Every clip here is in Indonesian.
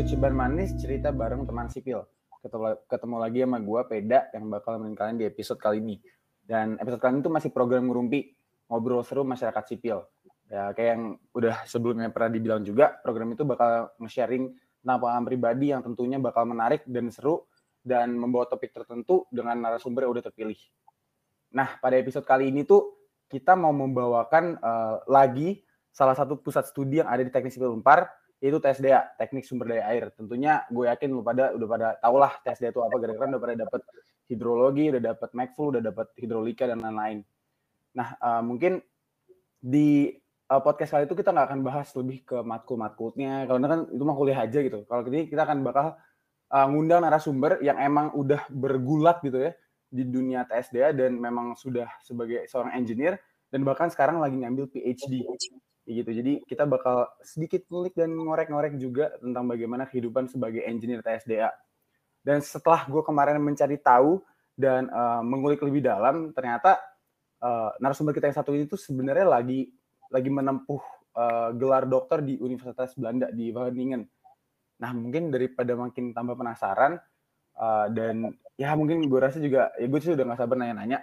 Ciban Manis, cerita bareng teman sipil. Ketemu, ketemu lagi sama gue, Peda, yang bakal nemenin kalian di episode kali ini. Dan episode kali ini tuh masih program ngerumpi, ngobrol seru masyarakat sipil. Ya, kayak yang udah sebelumnya pernah dibilang juga, program itu bakal nge-sharing tentang pengalaman pribadi yang tentunya bakal menarik dan seru, dan membawa topik tertentu dengan narasumber yang udah terpilih. Nah, pada episode kali ini tuh kita mau membawakan uh, lagi salah satu pusat studi yang ada di Teknik Sipil Unpar, yaitu TSDA, Teknik Sumber Daya Air. Tentunya gue yakin lu pada udah pada tau lah TSDA itu apa, gara-gara udah pada dapat hidrologi, udah dapat MacFlu, udah dapat hidrolika dan lain-lain. Nah, uh, mungkin di uh, podcast kali itu kita nggak akan bahas lebih ke matkul-matkulnya, karena kan itu mah kuliah aja gitu. Kalau ini kita akan bakal uh, ngundang narasumber yang emang udah bergulat gitu ya di dunia TSDA dan memang sudah sebagai seorang engineer dan bahkan sekarang lagi ngambil PhD gitu. Jadi kita bakal sedikit ngulik dan ngorek-ngorek juga tentang bagaimana kehidupan sebagai engineer TSDA. Dan setelah gue kemarin mencari tahu dan uh, mengulik lebih dalam, ternyata uh, narasumber kita yang satu ini tuh sebenarnya lagi lagi menempuh uh, gelar dokter di Universitas Belanda di Wageningen. Nah mungkin daripada makin tambah penasaran uh, dan ya mungkin gue rasa juga ya gue sih udah gak sabar nanya-nanya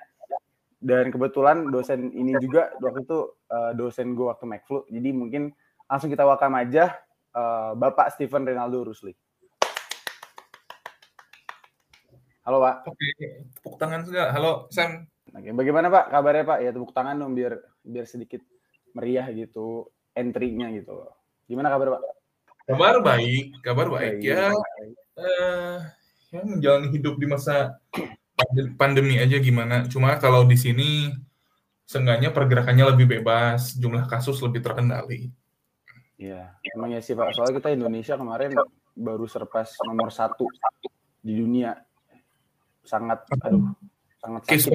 dan kebetulan dosen ini juga waktu itu uh, dosen gue waktu McFlu jadi mungkin langsung kita welcome aja uh, Bapak Steven Rinaldo Rusli Halo Pak. Oke, tepuk tangan juga. Halo Sam. Oke, bagaimana Pak kabarnya Pak? Ya tepuk tangan dong biar biar sedikit meriah gitu entry-nya gitu. Gimana kabar Pak? Kabar baik, kabar baik, baik ya. Baik. Uh, ya menjalani hidup di masa pandemi aja gimana. Cuma kalau di sini seenggaknya pergerakannya lebih bebas, jumlah kasus lebih terkendali. Iya, emang ya sih Pak. Soalnya kita Indonesia kemarin baru surpass nomor satu di dunia. Sangat, aduh, sangat sakit.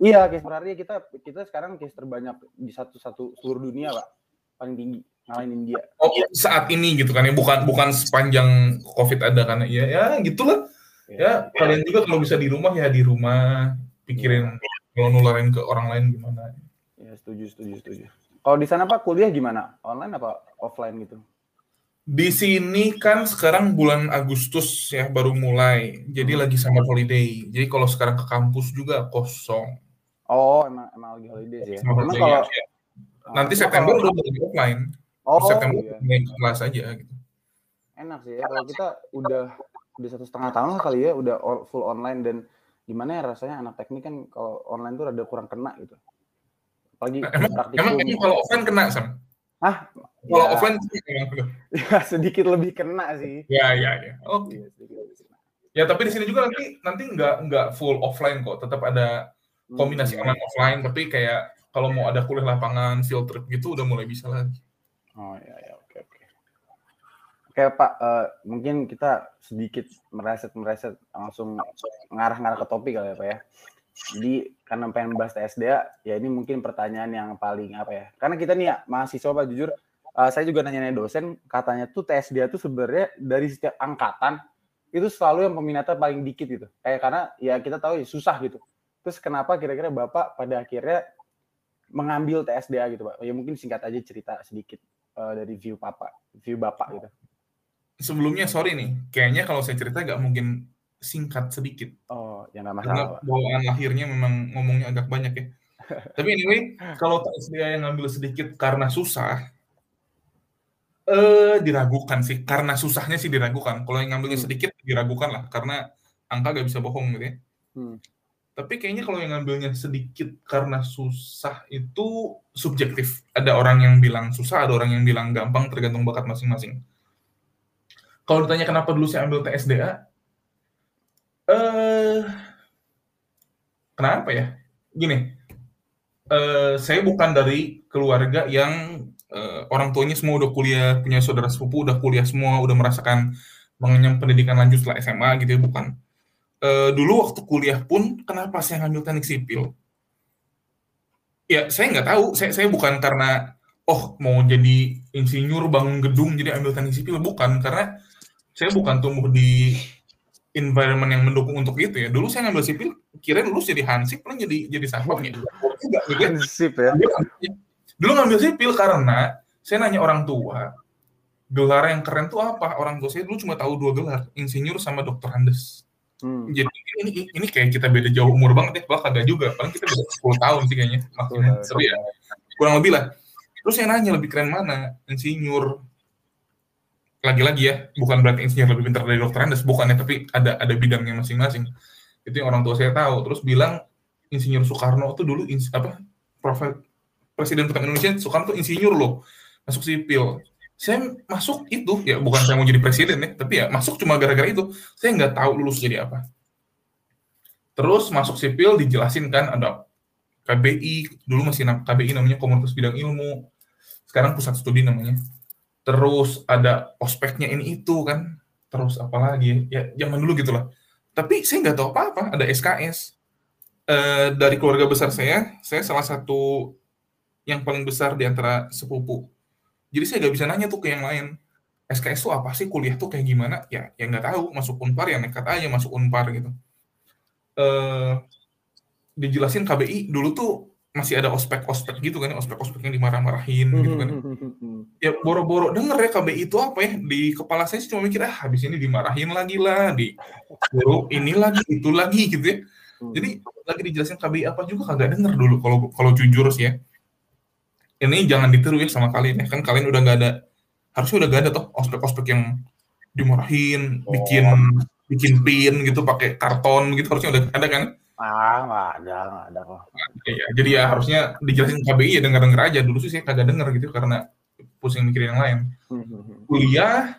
Iya, case per kita kita sekarang case terbanyak di satu-satu seluruh dunia, Pak. Paling tinggi ngalahin India. Oh, saat ini gitu kan ya, bukan bukan sepanjang Covid ada karena ya ya gitulah ya kalian juga kalau bisa di rumah ya di rumah. Pikirin kalau nularin ke orang lain gimana. Ya setuju setuju setuju. Kalau di sana pak kuliah gimana? Online apa offline gitu? Di sini kan sekarang bulan Agustus ya baru mulai. Jadi hmm. lagi summer holiday. Jadi kalau sekarang ke kampus juga kosong. Oh emang emang lagi holiday sih ya. Emang kalau ya. nanti September udah mulai offline. Oh, September iya. kelas aja gitu. Enak sih ya kalau kita udah udah satu setengah tahun lah kali ya udah full online dan gimana ya rasanya anak teknik kan kalau online tuh rada kurang kena gitu. Apalagi emang, emang, emang kalau offline kena sam? Ah, kalau ya, offline ya sedikit lebih kena sih. Ya ya ya. Oke. Okay. Ya, ya tapi di sini juga nanti nanti nggak nggak full offline kok, tetap ada kombinasi hmm. online offline tapi kayak kalau mau ada kuliah lapangan field trip gitu udah mulai bisa lagi. Oh ya ya Oke Pak, uh, mungkin kita sedikit mereset-mereset langsung ngarah-ngarah ke topik kali ya Pak ya. Jadi karena pengen bahas TSDA, ya ini mungkin pertanyaan yang paling apa ya. Karena kita nih ya mahasiswa Pak jujur, uh, saya juga nanya-nanya dosen, katanya tuh TSDA tuh sebenarnya dari setiap angkatan itu selalu yang peminatnya paling dikit gitu. Kayak karena ya kita tahu ya susah gitu. Terus kenapa kira-kira Bapak pada akhirnya mengambil TSDA gitu Pak? Ya mungkin singkat aja cerita sedikit uh, dari view Bapak, view Bapak gitu sebelumnya sorry nih, kayaknya kalau saya cerita nggak mungkin singkat sedikit. Oh, ya nggak masalah. Karena bawaan lahirnya memang ngomongnya agak banyak ya. Tapi anyway, kalau dia yang ngambil sedikit karena susah, eh diragukan sih. Karena susahnya sih diragukan. Kalau yang ngambilnya hmm. sedikit diragukan lah, karena angka gak bisa bohong gitu ya. Hmm. Tapi kayaknya kalau yang ngambilnya sedikit karena susah itu subjektif. Ada orang yang bilang susah, ada orang yang bilang gampang, tergantung bakat masing-masing kalau ditanya kenapa dulu saya ambil TSDA, eh, kenapa ya? Gini, eh, saya bukan dari keluarga yang eh, orang tuanya semua udah kuliah, punya saudara sepupu udah kuliah semua, udah merasakan mengenyam pendidikan lanjut setelah SMA gitu ya, bukan. Eh, dulu waktu kuliah pun, kenapa saya ngambil teknik sipil? Ya, saya nggak tahu. Saya, saya bukan karena, oh mau jadi insinyur bangun gedung jadi ambil teknik sipil, bukan. Karena saya bukan tumbuh di environment yang mendukung untuk itu ya. Dulu saya ngambil sipil, kira lulus jadi hansip, lah jadi jadi satpam ya. Enggak, gitu. Hansip ya. Dulu ngambil sipil karena saya nanya orang tua, gelar yang keren tuh apa? Orang tua saya dulu cuma tahu dua gelar, insinyur sama dokter Andes. Hmm. Jadi ini ini kayak kita beda jauh umur banget ya, kalau kagak juga. Paling kita beda 10 tahun sih kayaknya. Maksudnya, tapi ya kurang lebih lah. Terus yang nanya lebih keren mana? Insinyur. Lagi-lagi ya, bukan berarti insinyur lebih pintar dari dokter Andes, bukannya tapi ada ada bidangnya masing-masing. Itu yang orang tua saya tahu. Terus bilang Insinyur Soekarno tuh dulu ins, apa profil Presiden pertama Indonesia Soekarno tuh insinyur loh masuk sipil. Saya masuk itu ya bukan saya mau jadi presiden ya tapi ya masuk cuma gara-gara itu. Saya nggak tahu lulus jadi apa. Terus masuk sipil dijelasin kan ada KBI dulu masih KBI namanya Komunitas Bidang Ilmu. Sekarang pusat studi namanya terus ada ospeknya ini itu kan terus apalagi ya zaman dulu gitulah tapi saya nggak tahu apa-apa ada SKS Eh, dari keluarga besar saya, saya salah satu yang paling besar di antara sepupu. Jadi saya nggak bisa nanya tuh ke yang lain. SKS tuh apa sih kuliah tuh kayak gimana? Ya, ya nggak tahu. Masuk unpar ya nekat aja masuk unpar gitu. Uh, dijelasin KBI dulu tuh masih ada ospek-ospek gitu kan, ospek-ospek yang dimarah-marahin gitu kan. Ya boro-boro denger ya KBI itu apa ya, di kepala saya sih cuma mikir, ah habis ini dimarahin lagi lah, di ini lagi, itu lagi gitu ya. Hmm. Jadi lagi dijelasin KBI apa juga kagak denger dulu kalau kalau jujur sih ya. Ini jangan ditiru ya sama kalian ya kan kalian udah nggak ada harusnya udah gak ada toh ospek-ospek yang dimarahin, oh. bikin bikin pin gitu pakai karton gitu harusnya udah ada kan? Ah, nggak ada, nggak ada kok. Iya, jadi ya harusnya dijelasin KBI ya denger-denger aja. Dulu sih saya kagak denger gitu karena pusing mikirin yang lain. Hmm, kuliah,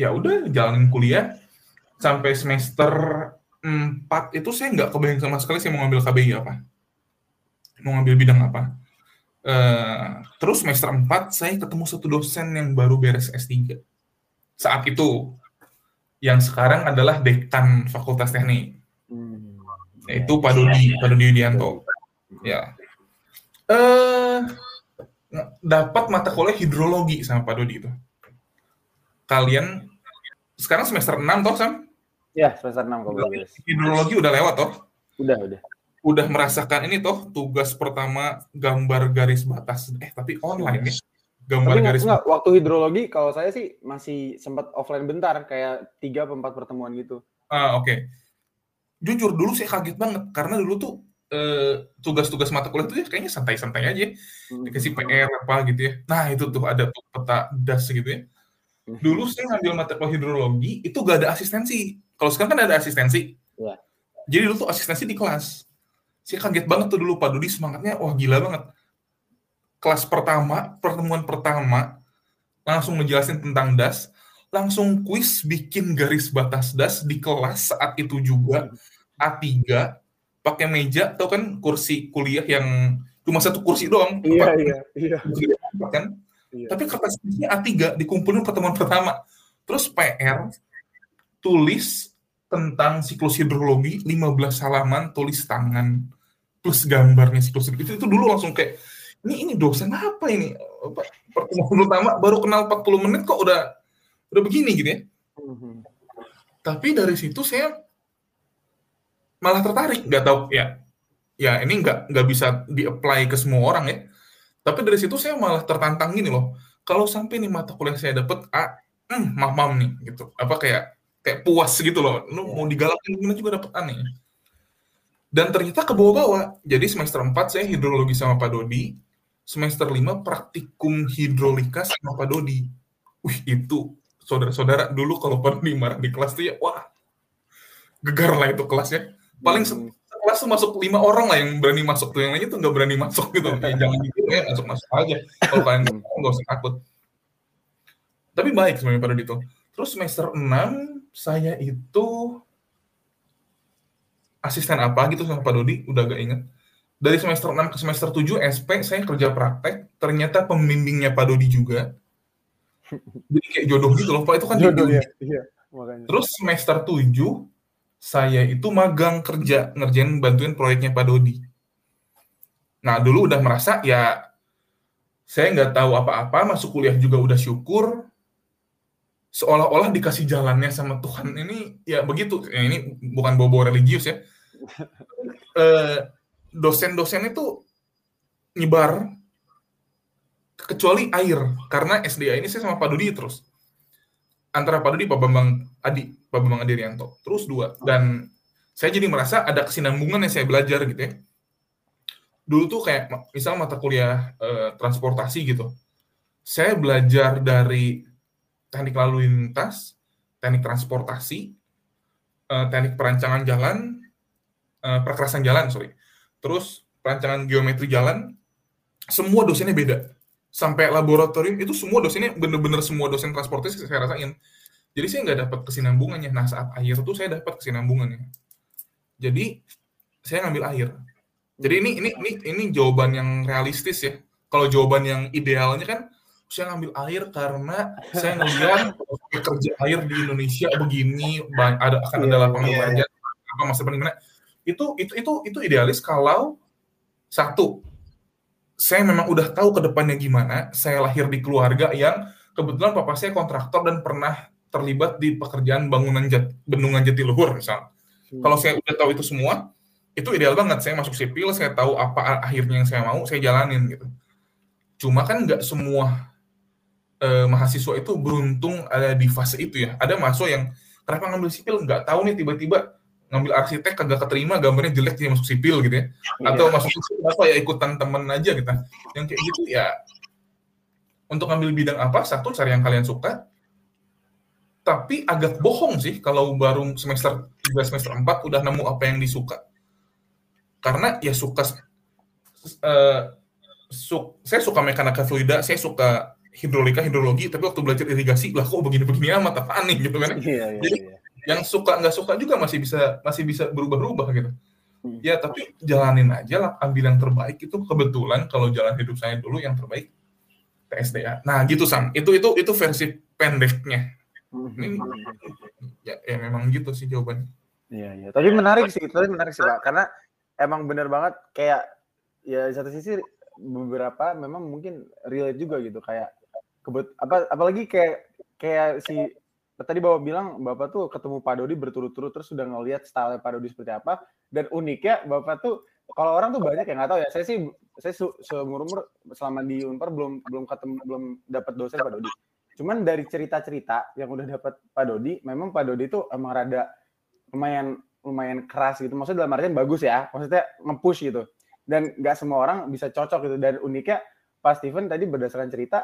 ya udah jalanin kuliah sampai semester empat itu saya nggak kebayang sama sekali saya mau ngambil KBI apa mau ngambil bidang apa uh, terus semester empat saya ketemu satu dosen yang baru beres S3 saat itu yang sekarang adalah dekan Fakultas Teknik. Yaitu Pak Dodi Pak Dodi Yudianto ya uh, dapat mata kuliah hidrologi sama Pak Dodi itu kalian sekarang semester 6 toh Sam Ya, semester 6 kalau Hidrologi udah lewat toh? Udah, udah. Udah merasakan ini toh, tugas pertama gambar garis batas. Eh, tapi online ya. Gambar tapi garis enggak, waktu hidrologi kalau saya sih masih sempat offline bentar, kayak 3 atau 4 pertemuan gitu. Ah, oke. Okay. Jujur dulu saya kaget banget karena dulu tuh eh, tugas-tugas mata kuliah tuh ya kayaknya santai-santai aja. Hmm. Dikasih PR apa gitu ya. Nah, itu tuh ada peta das gitu ya. Hmm. Dulu saya ngambil mata kuliah hidrologi itu gak ada asistensi kalau sekarang kan ada asistensi. Ya. Jadi dulu tuh asistensi di kelas. Saya kaget banget tuh dulu Pak Dudi semangatnya, wah gila banget. Kelas pertama, pertemuan pertama, langsung ngejelasin tentang DAS, langsung kuis bikin garis batas DAS di kelas saat itu juga, A3, pakai meja, tau kan kursi kuliah yang cuma satu kursi doang. Iya, iya, iya. Kan? Iya. Tapi kertasnya A3 dikumpulin pertemuan pertama. Terus PR tulis tentang siklus hidrologi 15 halaman tulis tangan plus gambarnya siklus itu itu dulu langsung kayak ini ini dosen apa ini pertemuan pertama baru kenal 40 menit kok udah udah begini gitu ya mm-hmm. tapi dari situ saya malah tertarik nggak tahu ya ya ini nggak nggak bisa di apply ke semua orang ya tapi dari situ saya malah tertantang gini loh kalau sampai nih mata kuliah saya dapat A hmm, mamam nih gitu apa kayak kayak puas gitu loh. Lu mau digalakin gimana juga dapat aneh. Dan ternyata ke bawah-bawah. Jadi semester 4 saya hidrologi sama Pak Dodi, semester 5 praktikum hidrolika sama Pak Dodi. Wih, itu saudara-saudara dulu kalau pada marah di kelas tuh ya wah. Gegar lah itu kelasnya. Paling hmm. kelas tuh masuk lima orang lah yang berani masuk tuh yang lainnya tuh nggak berani masuk gitu ya, jangan gitu ya masuk masuk aja kalau kalian nggak usah takut tapi baik sebenarnya pada itu terus semester 6 saya itu asisten apa gitu sama Pak Dodi, udah gak inget. Dari semester 6 ke semester 7 SP saya kerja praktek, ternyata pembimbingnya Pak Dodi juga. Jadi kayak jodoh gitu loh, Pak itu kan jodoh ya. Iya, makanya. Terus semester 7 saya itu magang kerja ngerjain bantuin proyeknya Pak Dodi. Nah dulu udah merasa ya saya nggak tahu apa-apa, masuk kuliah juga udah syukur, seolah-olah dikasih jalannya sama Tuhan ini ya begitu ya, ini bukan bobo religius ya eh, dosen-dosen itu nyebar kecuali air karena SDA ini saya sama Pak Dodi terus. Antara Pak Dodi Pak Bambang Adi Pak Bambang Adirianto. Terus dua. Dan saya jadi merasa ada kesinambungan yang saya belajar gitu ya. Dulu tuh kayak misal mata kuliah eh, transportasi gitu. Saya belajar dari teknik lalu lintas teknik transportasi eh, teknik perancangan jalan eh, perkerasan jalan sorry. Terus perancangan geometri jalan semua dosennya beda sampai laboratorium itu semua dosennya bener-bener semua dosen transportasi saya rasain. Jadi saya nggak dapat kesinambungannya. Nah saat akhir itu saya dapat kesinambungannya. Jadi saya ngambil air. Jadi ini ini ini ini jawaban yang realistis ya. Kalau jawaban yang idealnya kan saya ngambil air karena saya ngelihat kerja air di Indonesia begini ada akan ada iya, lapangan yeah. kerja apa masa gimana itu itu itu itu idealis kalau satu saya memang udah tahu ke depannya gimana. Saya lahir di keluarga yang kebetulan papa saya kontraktor dan pernah terlibat di pekerjaan bangunan jat, bendungan Jatiluhur misal. Hmm. Kalau saya udah tahu itu semua, itu ideal banget. Saya masuk sipil, saya tahu apa akhirnya yang saya mau, saya jalanin gitu. Cuma kan nggak semua eh, mahasiswa itu beruntung ada di fase itu ya. Ada mahasiswa yang kenapa ngambil sipil nggak tahu nih tiba-tiba ngambil arsitek kagak keterima gambarnya jelek jadi masuk sipil gitu ya. Yeah. atau masuk sipil apa ya ikutan temen aja gitu. Yang kayak gitu ya untuk ngambil bidang apa satu cari yang kalian suka. Tapi agak bohong sih kalau baru semester 3 semester 4 udah nemu apa yang disuka. Karena ya suka uh, su saya suka mekanika fluida saya suka hidrolika hidrologi tapi waktu belajar irigasi lah kok begini-begini amat apa nih gitu kan yeah, yeah, jadi yeah yang suka nggak suka juga masih bisa masih bisa berubah-ubah gitu. Hmm. ya tapi jalanin aja lah ambil yang terbaik itu kebetulan kalau jalan hidup saya dulu yang terbaik TSDA nah gitu sam itu itu itu versi pendeknya. Hmm. ini ya, ya memang gitu sih jawabannya. Iya iya. Tapi menarik sih tapi menarik sih pak. Karena emang bener banget kayak ya di satu sisi beberapa memang mungkin relate juga gitu. Kayak kebet apa apalagi kayak kayak si tadi bapak bilang bapak tuh ketemu Pak Dodi berturut-turut terus sudah ngelihat style Pak Dodi seperti apa. Dan uniknya bapak tuh kalau orang tuh banyak yang nggak tahu ya saya sih saya seumur umur selama di Unpar belum belum ketemu belum dapat dosen Pak Dodi. Cuman dari cerita-cerita yang udah dapat Pak Dodi memang Pak Dodi tuh emang rada lumayan lumayan keras gitu. Maksudnya dalam artian bagus ya maksudnya nge-push gitu. Dan nggak semua orang bisa cocok gitu. Dan uniknya Pak Steven tadi berdasarkan cerita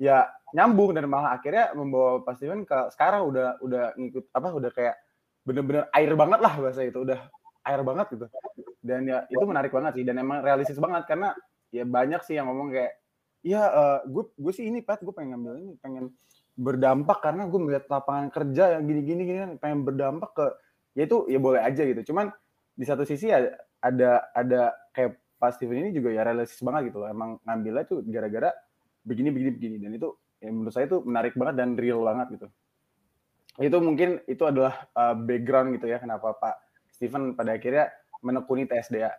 ya nyambung dan malah akhirnya membawa Pak Steven ke sekarang udah udah ngikut apa udah kayak bener-bener air banget lah bahasa itu udah air banget gitu. Dan ya itu menarik banget sih dan emang realistis banget karena ya banyak sih yang ngomong kayak ya uh, gue gue sih ini Pat gue pengen ngambil ini pengen berdampak karena gue melihat lapangan kerja yang gini-gini gini kan pengen berdampak ke ya itu ya boleh aja gitu. Cuman di satu sisi ada ada ada kayak Pak Steven ini juga ya realistis banget gitu loh emang ngambilnya tuh gara-gara begini begini begini. Dan itu ya menurut saya itu menarik banget dan real banget gitu. Itu mungkin itu adalah uh, background gitu ya kenapa Pak Steven pada akhirnya menekuni TSDA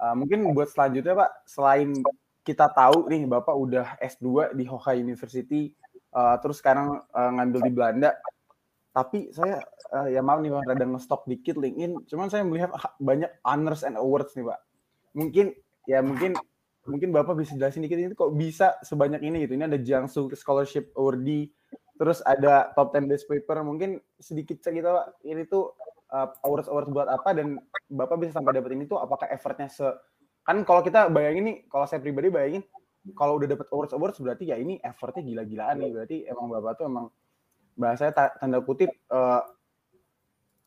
uh, mungkin buat selanjutnya Pak selain kita tahu nih Bapak udah S2 di Hoka University uh, terus sekarang uh, ngambil di Belanda. Tapi saya uh, ya maaf nih Pak rada nge-stop dikit LinkedIn. Cuman saya melihat banyak honors and awards nih Pak. Mungkin ya mungkin mungkin Bapak bisa jelasin dikit ini kok bisa sebanyak ini gitu. Ini ada Jiangsu Scholarship Awardee, terus ada Top 10 Best Paper. Mungkin sedikit cerita Pak, ini tuh uh, awards awards buat apa dan Bapak bisa sampai dapat ini tuh apakah effortnya se kan kalau kita bayangin nih, kalau saya pribadi bayangin kalau udah dapat awards awards berarti ya ini effortnya gila-gilaan nih. Berarti emang Bapak tuh emang bahasanya tanda kutip uh,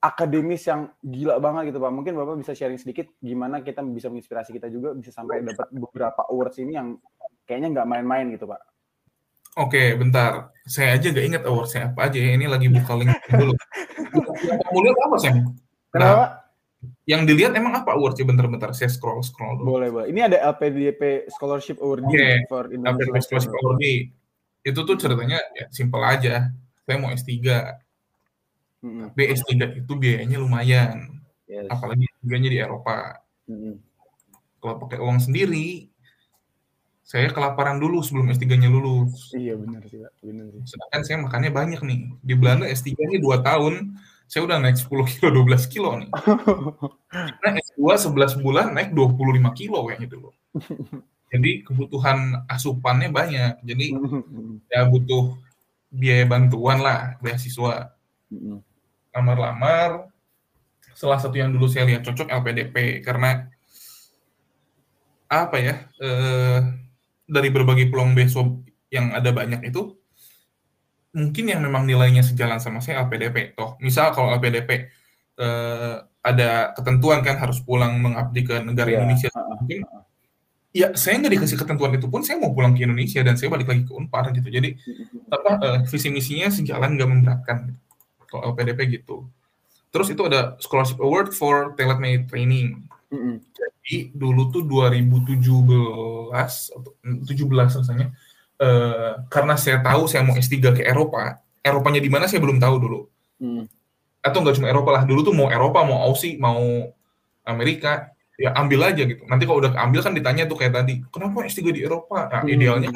akademis yang gila banget gitu Pak. Mungkin Bapak bisa sharing sedikit gimana kita bisa menginspirasi kita juga bisa sampai dapat beberapa awards ini yang kayaknya nggak main-main gitu Pak. Oke, bentar. Saya aja gak ingat awardsnya apa aja ya. Ini lagi buka link dulu. kamu lihat apa, Sam? Kenapa? Nah, yang dilihat emang apa awardsnya? Bentar-bentar, saya scroll-scroll dulu. Boleh, boleh. Ini ada LPDP Scholarship Award okay. for Indonesia. LPDP Scholarship Award. Itu tuh ceritanya ya, simple aja. Saya mau S3 Hmm. BS3 itu biayanya lumayan. Yes. Apalagi harganya di Eropa. Hmm. Kalau pakai uang sendiri, saya kelaparan dulu sebelum S3-nya lulus. Iya benar sih, Pak. Benar sih. Sedangkan saya makannya banyak nih. Di Belanda S3-nya 2 tahun, saya udah naik 10 kilo, 12 kilo nih. Nah, S2 11 bulan naik 25 kilo kayak gitu loh. Jadi kebutuhan asupannya banyak. Jadi ya butuh biaya bantuan lah beasiswa. Lamar-lamar, salah satu yang dulu saya lihat cocok LPDP karena apa ya eh, dari berbagai peluang beasiswa yang ada banyak itu mungkin yang memang nilainya sejalan sama saya LPDP. Toh, misal kalau LPDP eh, ada ketentuan kan harus pulang mengabdi ke negara yeah. Indonesia. Mungkin ya saya nggak dikasih ketentuan itu pun saya mau pulang ke Indonesia dan saya balik lagi ke Unpar gitu. Jadi apa eh, visi misinya sejalan nggak memberatkan. Gitu. Kalau LPDP gitu. Terus itu ada scholarship award for talent made training. Mm-hmm. Jadi dulu tuh 2017 17 rasanya uh, karena saya tahu saya mau S3 ke Eropa, Eropanya di mana saya belum tahu dulu. Hmm. Atau nggak cuma Eropa lah, dulu tuh mau Eropa, mau Aussie, mau Amerika, ya ambil aja gitu. Nanti kalau udah ambil kan ditanya tuh kayak tadi, kenapa S3 di Eropa? Nah, hmm. idealnya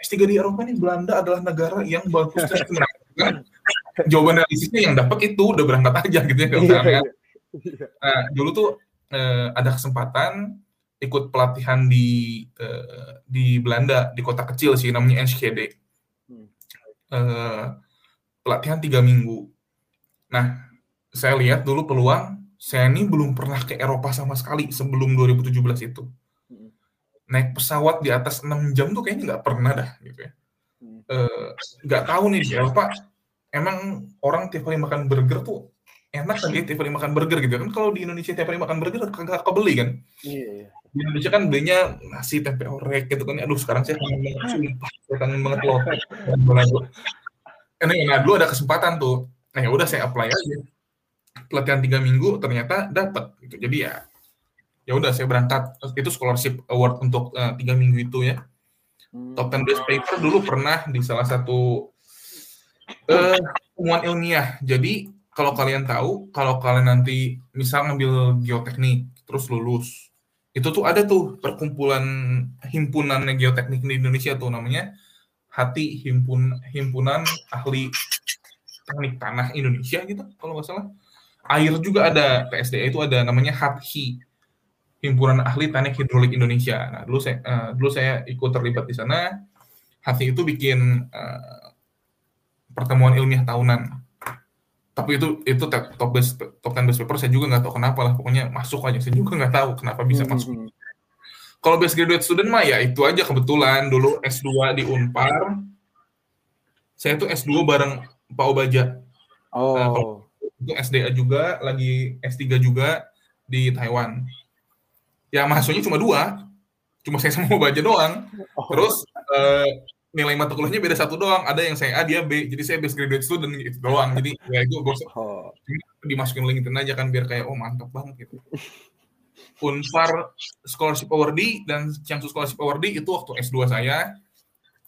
S3 di Eropa ini Belanda adalah negara yang bagus. kan? Jawaban analisisnya yang dapat itu udah berangkat aja gitu ya. Iya, iya. Nah, dulu tuh eh, ada kesempatan ikut pelatihan di uh, di Belanda di kota kecil sih namanya Enschede. Hmm. Uh, pelatihan tiga minggu. Nah, saya lihat dulu peluang saya ini belum pernah ke Eropa sama sekali sebelum 2017 itu. Hmm. Naik pesawat di atas 6 jam tuh kayaknya nggak pernah dah gitu ya. Uh, nggak tahu nih di Eropa emang orang tiap kali makan burger tuh enak kan tiap kali makan burger gitu kan kalau di Indonesia tiap kali makan burger kagak kebeli kan. Iya, iya. Di Indonesia kan belinya nasi tempe orek gitu kan aduh sekarang saya kangen banget sumpah saya kangen banget loh ini nah dulu ada kesempatan tuh. Nah ya udah saya apply aja. Pelatihan tiga minggu ternyata dapat gitu. Jadi ya ya udah saya berangkat. Itu scholarship award untuk uh, tiga minggu itu ya. Top 10 best paper dulu pernah di salah satu uh, ilmiah jadi kalau kalian tahu kalau kalian nanti misal ngambil geoteknik terus lulus itu tuh ada tuh perkumpulan himpunan geoteknik di Indonesia tuh namanya Hati Himpun Himpunan Ahli Teknik Tanah Indonesia gitu kalau nggak salah. Air juga ada PSDA itu ada namanya HATHI Himpunan Ahli Teknik Hidrolik Indonesia. Nah dulu saya uh, dulu saya ikut terlibat di sana. HATHI itu bikin uh, pertemuan ilmiah tahunan. Tapi itu itu top best top ten best paper saya juga nggak tahu kenapa lah pokoknya masuk aja. Saya juga nggak tahu kenapa bisa hmm. masuk. kalau best graduate student mah ya itu aja kebetulan. Dulu S2 di Unpar. Saya tuh S2 bareng Pak Obaja. Oh. Nah, itu SDA juga lagi S3 juga di Taiwan. Ya masuknya cuma dua. Cuma saya sama Obaja doang. Oh. terus uh, nilai mata kuliahnya beda satu doang. Ada yang saya A, dia B. Jadi saya best graduate student gitu doang. Jadi ya itu gue oh. dimasukin LinkedIn aja kan biar kayak oh mantap banget gitu. Unpar Scholarship Awardee dan Jiangsu Scholarship Awardee itu waktu S2 saya.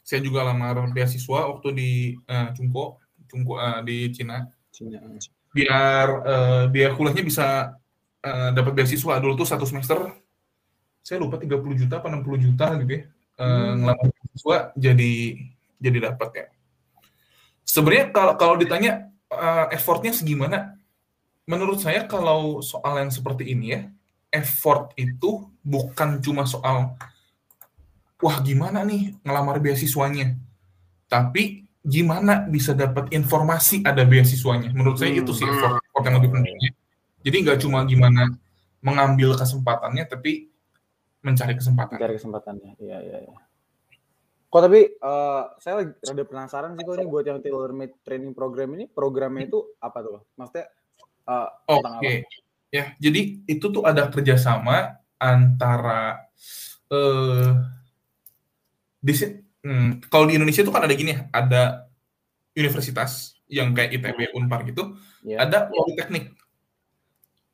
Saya juga lamar beasiswa waktu di uh, Cungko, Cungko uh, di Cina. Cina. Biar uh, biar kuliahnya bisa uh, dapat beasiswa. Dulu tuh satu semester saya lupa 30 juta apa 60 juta gitu ya uh, ngelamar siswa jadi jadi dapat ya. Sebenarnya kalau kalau ditanya uh, effortnya segimana, menurut saya kalau soal yang seperti ini ya, effort itu bukan cuma soal wah gimana nih ngelamar beasiswanya, tapi gimana bisa dapat informasi ada beasiswanya. Menurut saya itu sih effort, effort yang lebih penting. Jadi nggak cuma gimana mengambil kesempatannya, tapi mencari kesempatan. Mencari kesempatannya, iya iya. iya. Kok tapi uh, saya rada penasaran sih kok ini buat yang tailor made training program ini programnya itu apa tuh? Maksudnya uh, Oke. Okay. Ya, jadi itu tuh ada kerjasama antara uh, di hmm, kalau di Indonesia itu kan ada gini ya, ada universitas yang kayak ITB, Unpar gitu, yeah. ada politeknik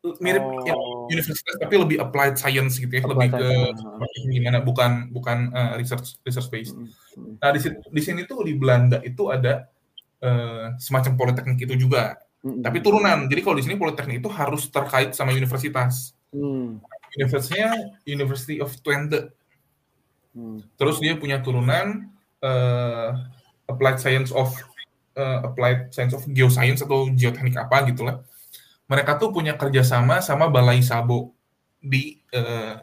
mirip oh. ya, universitas tapi lebih applied science gitu ya applied lebih ke gimana bukan bukan uh, research research based. Mm -hmm. Nah di, di sini tuh di Belanda itu ada uh, semacam politeknik itu juga, mm -hmm. tapi turunan. Jadi kalau di sini politeknik itu harus terkait sama universitas. Mm. Universitasnya University of Twente. Mm. Terus dia punya turunan uh, applied science of uh, applied science of geoscience atau geoteknik apa gitulah. Mereka tuh punya kerjasama sama Balai Sabo di uh,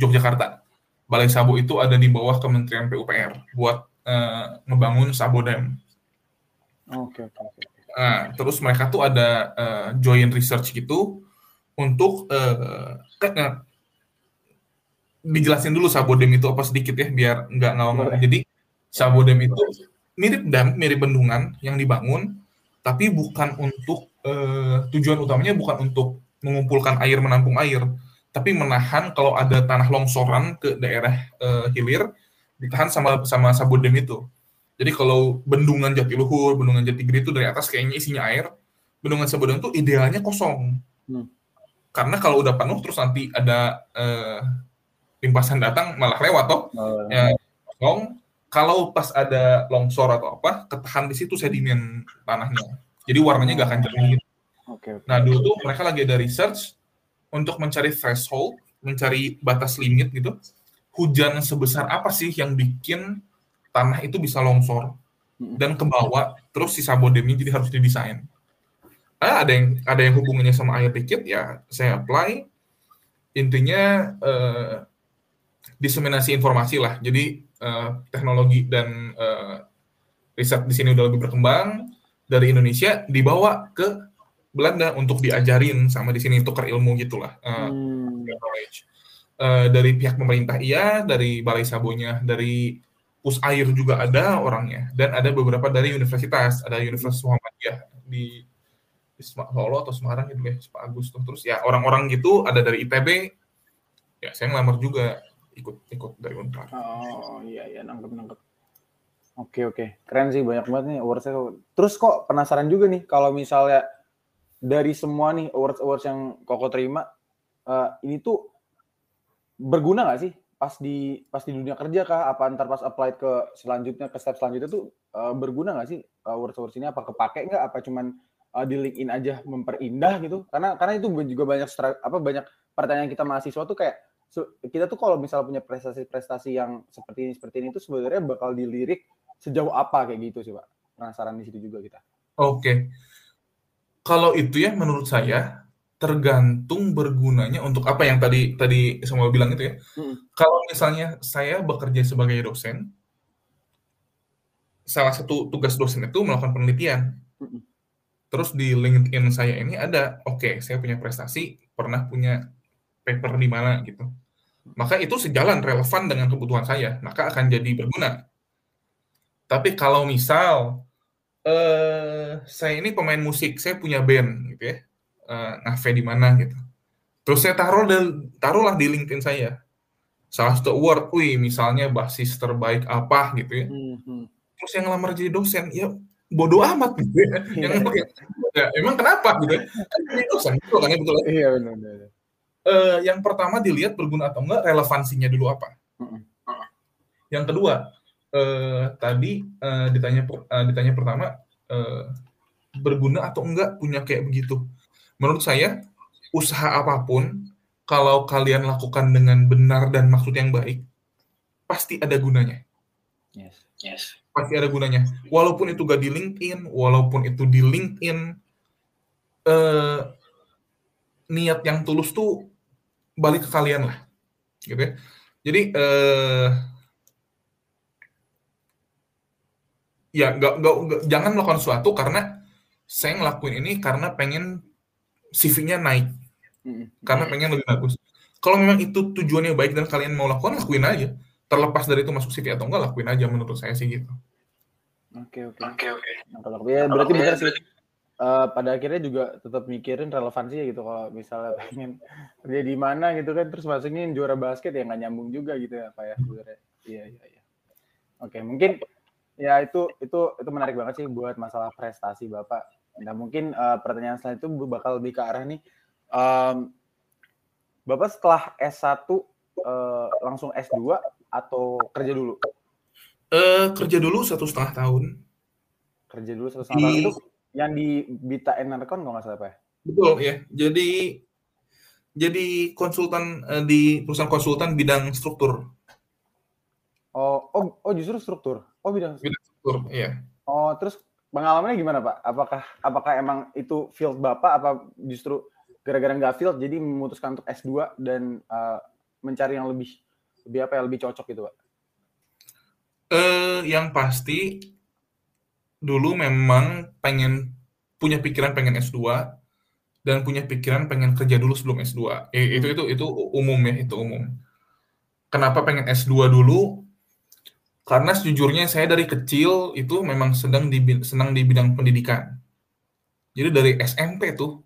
Yogyakarta. Balai Sabo itu ada di bawah Kementerian PUPR buat uh, ngebangun Sabo Dam. Oke, oke. Nah, terus mereka tuh ada uh, joint research gitu untuk uh, dijelasin dulu Sabodem itu apa sedikit ya biar nggak ngomong. Jadi Sabodem itu mirip dam, mirip bendungan yang dibangun, tapi bukan untuk uh, tujuan utamanya bukan untuk mengumpulkan air, menampung air, tapi menahan kalau ada tanah longsoran ke daerah uh, hilir ditahan sama sama Sabodem itu. Jadi kalau bendungan Jatiluhur, bendungan Jatigede itu dari atas kayaknya isinya air, bendungan Sabodem itu idealnya kosong. Hmm. Karena kalau udah penuh terus nanti ada uh, limpasan datang malah lewat toh. Oh. Ya, kosong. Kalau pas ada longsor atau apa, ketahan di situ sedimen tanahnya. Jadi warnanya nggak akan jernih. Okay, okay. Nah dulu tuh mereka lagi ada research untuk mencari threshold, mencari batas limit gitu. Hujan sebesar apa sih yang bikin tanah itu bisa longsor hmm. dan ke bawah, terus si sabodemnya jadi harus didesain. Nah, ada yang ada yang hubungannya sama air dikit ya saya apply. Intinya eh, diseminasi informasi lah. Jadi uh, teknologi dan uh, riset di sini udah lebih berkembang dari Indonesia dibawa ke Belanda untuk diajarin sama di sini tukar ilmu gitulah. Uh, hmm. Uh, dari pihak pemerintah iya, dari Balai Sabonya, dari Pus Air juga ada orangnya, dan ada beberapa dari universitas, ada Universitas Muhammadiyah di, di Solo atau Semarang gitu ya, Pak Agus tuh. Terus ya orang-orang gitu ada dari ITB, ya saya ngelamar juga ikut ikut dari Unpar. Oh iya iya nangkep nangkep. Oke oke keren sih banyak banget nih awards Terus kok penasaran juga nih kalau misalnya dari semua nih awards awards yang Koko terima uh, ini tuh berguna nggak sih pas di pas di dunia kerja kah? Apa ntar pas apply ke selanjutnya ke step selanjutnya tuh uh, berguna nggak sih awards awards ini? Apa kepake nggak? Apa cuman uh, di LinkedIn aja memperindah gitu? Karena karena itu juga banyak apa banyak pertanyaan kita mahasiswa tuh kayak kita tuh kalau misalnya punya prestasi-prestasi yang seperti ini seperti ini itu sebenarnya bakal dilirik sejauh apa kayak gitu sih pak penasaran di situ juga kita oke okay. kalau itu ya menurut saya tergantung bergunanya untuk apa yang tadi tadi semua bilang itu ya hmm. kalau misalnya saya bekerja sebagai dosen salah satu tugas dosen itu melakukan penelitian hmm. terus di LinkedIn saya ini ada oke okay, saya punya prestasi pernah punya paper di mana gitu maka itu sejalan relevan dengan kebutuhan saya, maka akan jadi berguna. Tapi kalau misal eh, saya ini pemain musik, saya punya band gitu ya, eh, ngafe di mana gitu. Terus saya taruh taruhlah di LinkedIn saya. Salah satu award, wih misalnya basis terbaik apa gitu ya. Mm-hmm. Terus yang ngelamar jadi dosen, ya bodoh amat gitu ya. yang, ya, emang kenapa gitu ya? Kan jadi dosen, betul kan ya betul. Ya? Iya benar uh, yang pertama dilihat berguna atau enggak relevansinya dulu apa. Yang kedua uh, tadi uh, ditanya uh, ditanya pertama uh, berguna atau enggak punya kayak begitu. Menurut saya usaha apa pun kalau kalian lakukan dengan benar dan maksud yang baik pasti ada gunanya. Yes. Yes. Pasti ada gunanya. Walaupun itu gak di LinkedIn, walaupun itu di LinkedIn, uh, niat yang tulus tuh balik ke kalian lah gitu ya jadi eh, ya nggak nggak jangan melakukan sesuatu karena saya ngelakuin ini karena pengen CV-nya naik. Karena pengen lebih bagus. Kalau memang itu tujuannya baik dan kalian mau lakukan lakuin aja. Terlepas dari itu masuk CV atau enggak lakuin aja menurut saya sih gitu. Oke oke. Oke oke. Ya berarti benar sih. Uh, pada akhirnya juga tetap mikirin relevansi ya gitu. Kalau misalnya pengen kerja di mana gitu kan terus masuknya juara basket ya nggak nyambung juga gitu ya pak ya sebenarnya. Iya iya iya. Oke mungkin ya itu itu itu menarik banget sih buat masalah prestasi bapak nah mungkin uh, pertanyaan selanjutnya itu bakal lebih ke arah nih um, bapak setelah S1 uh, eh, langsung S2 atau kerja dulu uh, kerja dulu satu setengah tahun kerja dulu satu setengah tahun itu yang di Bita Enercon kalau nggak salah apa ya? Betul ya. Jadi jadi konsultan uh, di perusahaan konsultan bidang struktur. Oh, oh, oh justru struktur. Oh bidang struktur. Bidang struktur, iya. Oh, terus pengalamannya gimana Pak? Apakah apakah emang itu field Bapak apa justru gara-gara nggak field jadi memutuskan untuk S2 dan uh, mencari yang lebih lebih apa ya lebih cocok gitu Pak? Uh, yang pasti dulu memang pengen punya pikiran pengen S2 dan punya pikiran pengen kerja dulu sebelum S2. Eh, itu itu itu umum ya, itu umum. Kenapa pengen S2 dulu? Karena sejujurnya saya dari kecil itu memang sedang di, senang di bidang pendidikan. Jadi dari SMP tuh,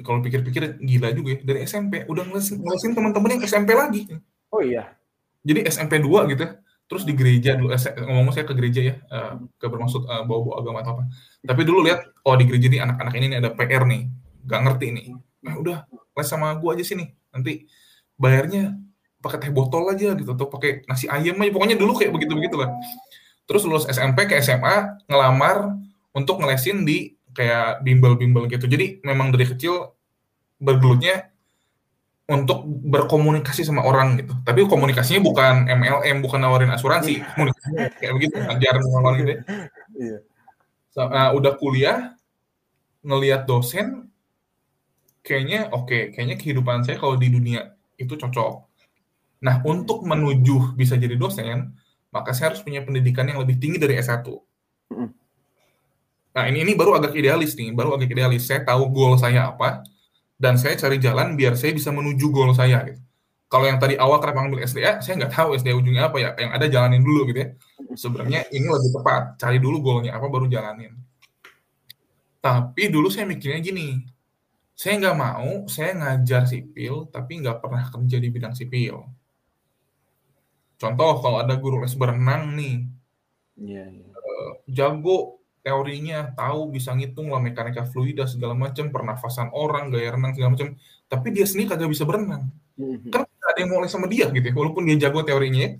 kalau pikir-pikir gila juga ya, dari SMP udah ngelesin, ngelesin teman-teman yang SMP lagi. Oh iya. Jadi SMP 2 gitu ya. Terus di gereja dulu, ngomong saya ke gereja ya, uh, ke bermaksud uh, bawa-bawa agama atau apa. Tapi dulu lihat, oh di gereja ini anak-anak ini ada PR nih, gak ngerti nih. Nah udah, les sama gua aja sini. Nanti bayarnya pakai teh botol aja gitu atau pakai nasi ayam aja. Pokoknya dulu kayak begitu begitu lah. Terus lulus SMP ke SMA ngelamar untuk ngelesin di kayak bimbel-bimbel gitu. Jadi memang dari kecil bergelutnya untuk berkomunikasi sama orang gitu. Tapi komunikasinya bukan MLM bukan nawarin asuransi. Kayak begitu ajar ngomong gitu ya. Iya. so, uh, udah kuliah ngelihat dosen kayaknya oke. Okay, kayaknya kehidupan saya kalau di dunia itu cocok Nah, untuk menuju bisa jadi dosen, maka saya harus punya pendidikan yang lebih tinggi dari S1. Nah, ini ini baru agak idealis nih, baru agak idealis. Saya tahu goal saya apa, dan saya cari jalan biar saya bisa menuju goal saya. Gitu. Kalau yang tadi awal kenapa ngambil SDA, saya nggak tahu SDA ujungnya apa ya. Yang ada jalanin dulu gitu ya. Sebenarnya ini lebih tepat, cari dulu goalnya apa baru jalanin. Tapi dulu saya mikirnya gini, saya nggak mau saya ngajar sipil tapi nggak pernah kerja di bidang sipil Contoh kalau ada guru les berenang nih, yeah, yeah. Uh, jago teorinya, tahu bisa ngitung lah mekanika fluida segala macam, pernafasan orang, gaya renang segala macam, tapi dia sendiri kagak bisa berenang. Mm-hmm. Kan ada yang mau les sama dia gitu ya, walaupun dia jago teorinya. Ya.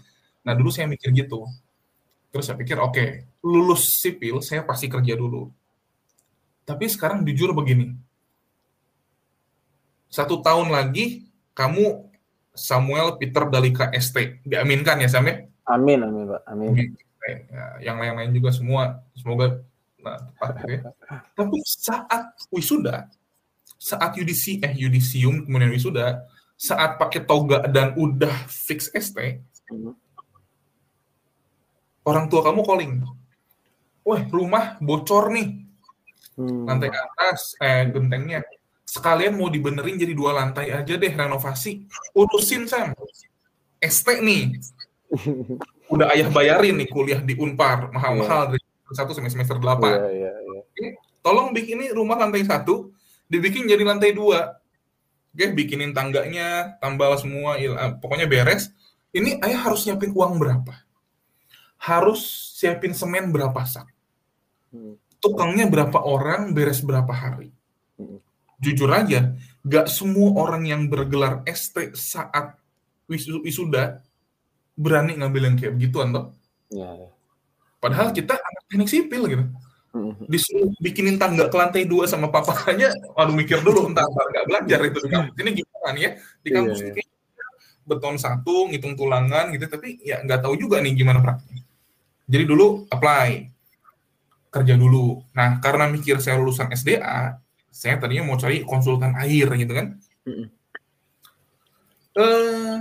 Nah dulu saya mikir gitu. Terus saya pikir, oke, okay, lulus sipil saya pasti kerja dulu. Tapi sekarang jujur begini, satu tahun lagi kamu Samuel Peter Dalika ST. Diaminkan ya Sam ya? Amin, amin Pak. Amin. Ya, yang lain-lain juga semua semoga nah, tepat gitu ya. Tapi saat wisuda, saat UDC eh yudisium kemudian wisuda, saat pakai toga dan udah fix ST, hmm. orang tua kamu calling. Wah, rumah bocor nih. Hmm. Lantai atas, eh gentengnya sekalian mau dibenerin jadi dua lantai aja deh renovasi. Urusin Sam. ST nih. Udah ayah bayarin nih kuliah di Unpar. Mahal-mahal yeah. dari satu semester semester delapan yeah, yeah, yeah. tolong bikinin rumah lantai satu dibikin jadi lantai dua. Oke bikinin tangganya tambal semua ah, pokoknya beres. Ini ayah harus siapin uang berapa? Harus siapin semen berapa sak hmm. tukangnya berapa orang beres berapa hari jujur aja, gak semua orang yang bergelar ST saat wisuda berani ngambil yang kayak begitu, Anto. Ya, ya. Padahal kita anak teknik sipil gitu. Mm-hmm. Disuruh bikinin tangga ke lantai dua sama papanya, waduh mikir dulu entar nggak belajar itu di kampus ini gimana nih ya di kampus yeah. beton satu ngitung tulangan gitu tapi ya nggak tahu juga nih gimana praktiknya. Jadi dulu apply kerja dulu. Nah karena mikir saya lulusan SDA, saya tadinya mau cari konsultan air gitu kan. Mm uh,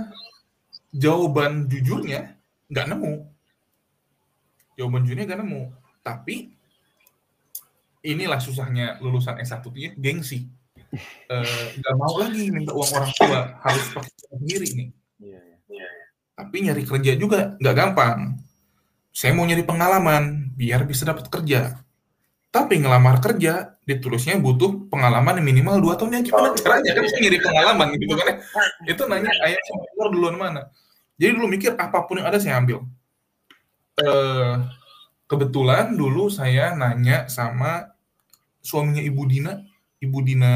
jawaban jujurnya nggak nemu. Jawaban jujurnya nggak nemu. Tapi inilah susahnya lulusan S1 itu gengsi. Uh, nggak mau lagi minta uang orang tua, harus pakai sendiri nih. Yeah, yeah. Tapi nyari kerja juga nggak gampang. Saya mau nyari pengalaman biar bisa dapat kerja tapi ngelamar kerja ditulisnya butuh pengalaman minimal dua tahun. Ya gimana caranya? Kan ngiri pengalaman gitu kan ya. Itu nanya ayah sama duluan mana. Jadi dulu mikir apa pun yang ada saya ambil. Eh, kebetulan dulu saya nanya sama suaminya ibu Dina. Ibu Dina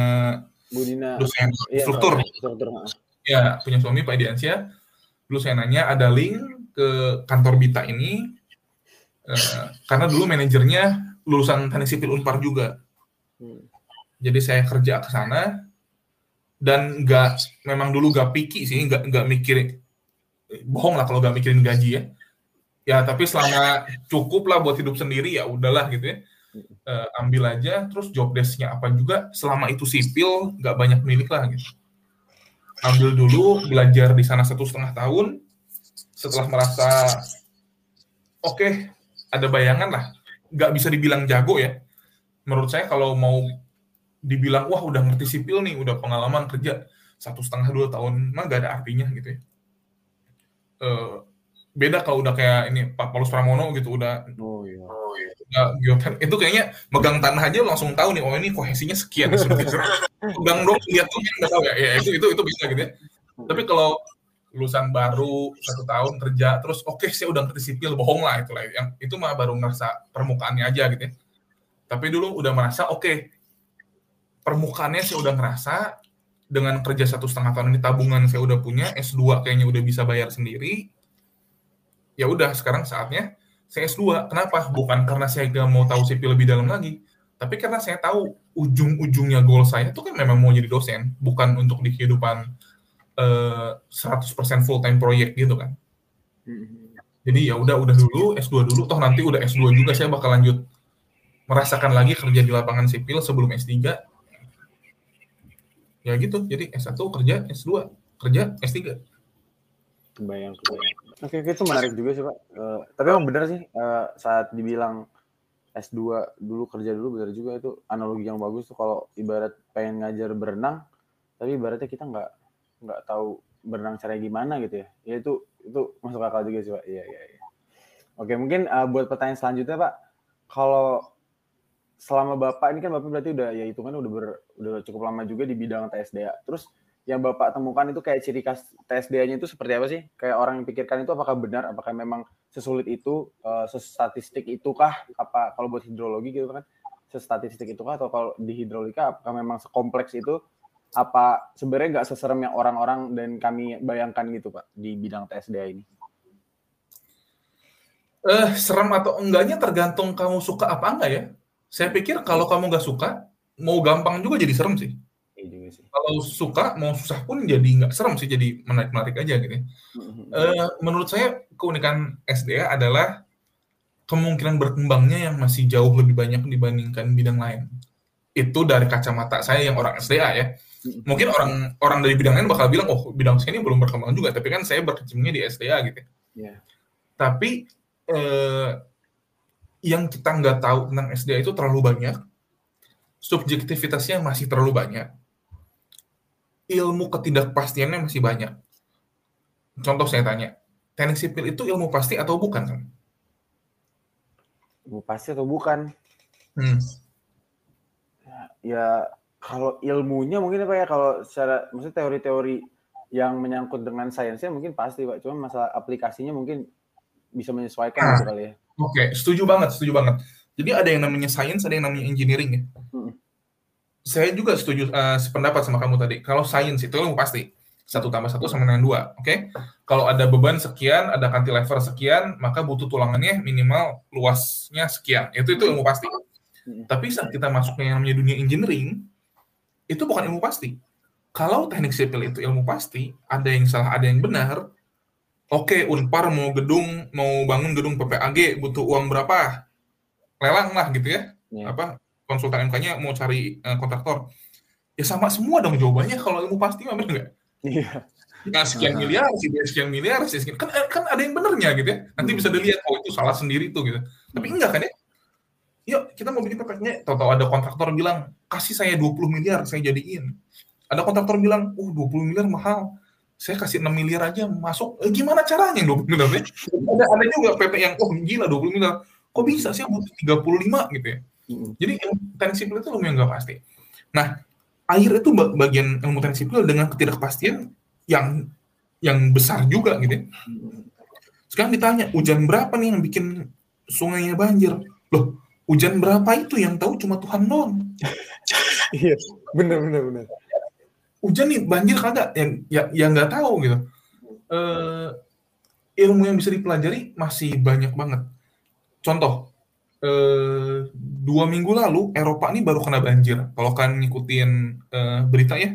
ibu Dina. dosen iya, struktur ya punya suami Pak Diansyah. Dulu saya nanya ada link ke kantor Bita ini? Eh, karena dulu manajernya lulusan teknik sipil Unpar juga. Hmm. Jadi saya kerja ke sana dan nggak memang dulu nggak piki sih, nggak nggak mikir bohong lah kalau nggak mikirin gaji ya. Ya tapi selama cukup lah buat hidup sendiri ya udahlah gitu ya. uh, ambil aja terus job desknya apa juga selama itu sipil nggak banyak milik lah gitu ambil dulu belajar di sana satu setengah tahun setelah merasa oke okay, ada bayangan lah nggak bisa dibilang jago ya. Menurut saya kalau mau dibilang wah udah ngerti sipil nih udah pengalaman kerja satu setengah dua tahun mah gak ada artinya gitu ya. Uh, beda kalau udah kayak ini Pak Paulus Pramono gitu udah oh, iya. Oh, iya. Udah, itu kayaknya megang tanah aja langsung tahu nih oh ini kohesinya sekian pegang dong lihat tuh nggak tahu ya. Ya itu itu itu bisa gitu ya. Tapi kalau lulusan baru satu tahun kerja terus oke okay, saya udah ngerti sipil bohong lah itu lah. Yang itu mah baru ngerasa permukaannya aja gitu ya. Tapi dulu udah merasa oke okay, permukaannya saya udah ngerasa dengan kerja satu setengah tahun ini tabungan saya udah punya S2 kayaknya udah bisa bayar sendiri ya udah sekarang saatnya saya S2 kenapa? Bukan karena saya gak mau tahu sipil lebih dalam lagi tapi karena saya tahu ujung-ujungnya goal saya itu kan memang mau jadi dosen bukan untuk di kehidupan uh, eh, 100% full time proyek gitu kan. Jadi ya udah udah dulu S2 dulu toh nanti udah S2 juga saya bakal lanjut merasakan lagi kerja di lapangan sipil sebelum S3. Ya gitu. Jadi S1 kerja, S2 kerja, S3. Kebayang, kebayang. Oke, oke itu menarik juga sih, Pak. Uh, tapi emang benar sih uh, saat dibilang S2 dulu kerja dulu benar juga itu analogi yang bagus tuh kalau ibarat pengen ngajar berenang tapi ibaratnya kita nggak nggak tahu berenang caranya gimana gitu ya. Ya itu itu masuk akal juga sih pak. Iya iya iya. Oke mungkin uh, buat pertanyaan selanjutnya pak. Kalau selama bapak ini kan bapak berarti udah ya hitungan udah ber, udah cukup lama juga di bidang TSDA terus yang bapak temukan itu kayak ciri khas TSDA-nya itu seperti apa sih? Kayak orang yang pikirkan itu apakah benar apakah memang sesulit itu uh, sestatistik itukah? Apa kalau buat hidrologi gitu kan sestatistik itukah? Atau kalau di hidrolika apakah memang sekompleks itu apa sebenarnya nggak seserem yang orang-orang dan kami bayangkan gitu pak di bidang TSDA ini? Eh serem atau enggaknya tergantung kamu suka apa enggak ya. Saya pikir kalau kamu nggak suka, mau gampang juga jadi serem sih. Iya sih. Kalau suka mau susah pun jadi nggak serem sih, jadi menarik-menarik aja gitu. Uh, menurut saya keunikan SDA adalah kemungkinan berkembangnya yang masih jauh lebih banyak dibandingkan bidang lain. Itu dari kacamata saya yang orang SDA ya mungkin orang orang dari bidang lain bakal bilang oh bidang saya ini belum berkembang juga. Tapi kan saya berkecimpungnya di SDA gitu yeah. tapi eh, yang kita nggak tahu tentang SDA itu terlalu banyak subjektivitasnya masih terlalu banyak ilmu ketidakpastiannya masih banyak. Contoh saya tanya teknik sipil itu ilmu pasti atau bukan kan ilmu pasti atau bukan? Hmm. ya kalau ilmunya mungkin apa ya kalau secara maksudnya teori-teori yang menyangkut dengan sainsnya mungkin pasti pak. Cuma masalah aplikasinya mungkin bisa menyesuaikan nah, gitu kali ya. oke okay, setuju banget setuju banget. Jadi ada yang namanya sains ada yang namanya engineering ya. Hmm. saya juga setuju uh, sependapat sama kamu tadi. Kalau sains itu ilmu pasti. Satu tambah satu sama dengan dua oke? Okay? kalau ada beban sekian ada cantilever sekian maka butuh tulangannya minimal luasnya sekian. Itu itu ilmu pasti. Hmm. tapi saat kita masuknya yang namanya dunia engineering itu bukan ilmu pasti. Kalau teknik sipil itu ilmu pasti, ada yang salah, ada yang benar. Oke, Unpar mau gedung, mau bangun gedung PPAG, butuh uang berapa? Lelang lah gitu ya. Yeah. Apa konsultan MK-nya mau cari uh, kontraktor. Ya sama semua dong jawabannya kalau ilmu pasti mah benar nggak? Iya. Nah, sekian miliar, sih sekian miliar, sih sekian. Kan, kan ada yang benernya gitu ya. Nanti hmm. bisa dilihat, oh itu salah sendiri tuh gitu. Tapi hmm. enggak kan ya? Yuk kita mau bikin PPK-nya, tahu-tahu ada kontraktor bilang, kasih saya 20 miliar, saya jadiin. Ada kontraktor bilang, uh 20 miliar mahal, saya kasih 6 miliar aja masuk. Eh, gimana caranya 20 miliar? Ya? Ada, ada juga PP yang, oh gila 20 miliar, kok bisa sih butuh 35 gitu ya. Jadi teknik sipil itu lumayan nggak pasti. Nah, air itu bagian ilmu teknik sipil dengan ketidakpastian yang yang besar juga gitu ya. Sekarang ditanya, hujan berapa nih yang bikin sungainya banjir? Loh, hujan berapa itu yang tahu cuma Tuhan doang. iya, benar benar benar. Hujan nih banjir kagak yang ya yang nggak tahu gitu. Uh, ilmu yang bisa dipelajari masih banyak banget. Contoh, uh, dua minggu lalu Eropa ini baru kena banjir. Kalau kan ngikutin uh, berita ya,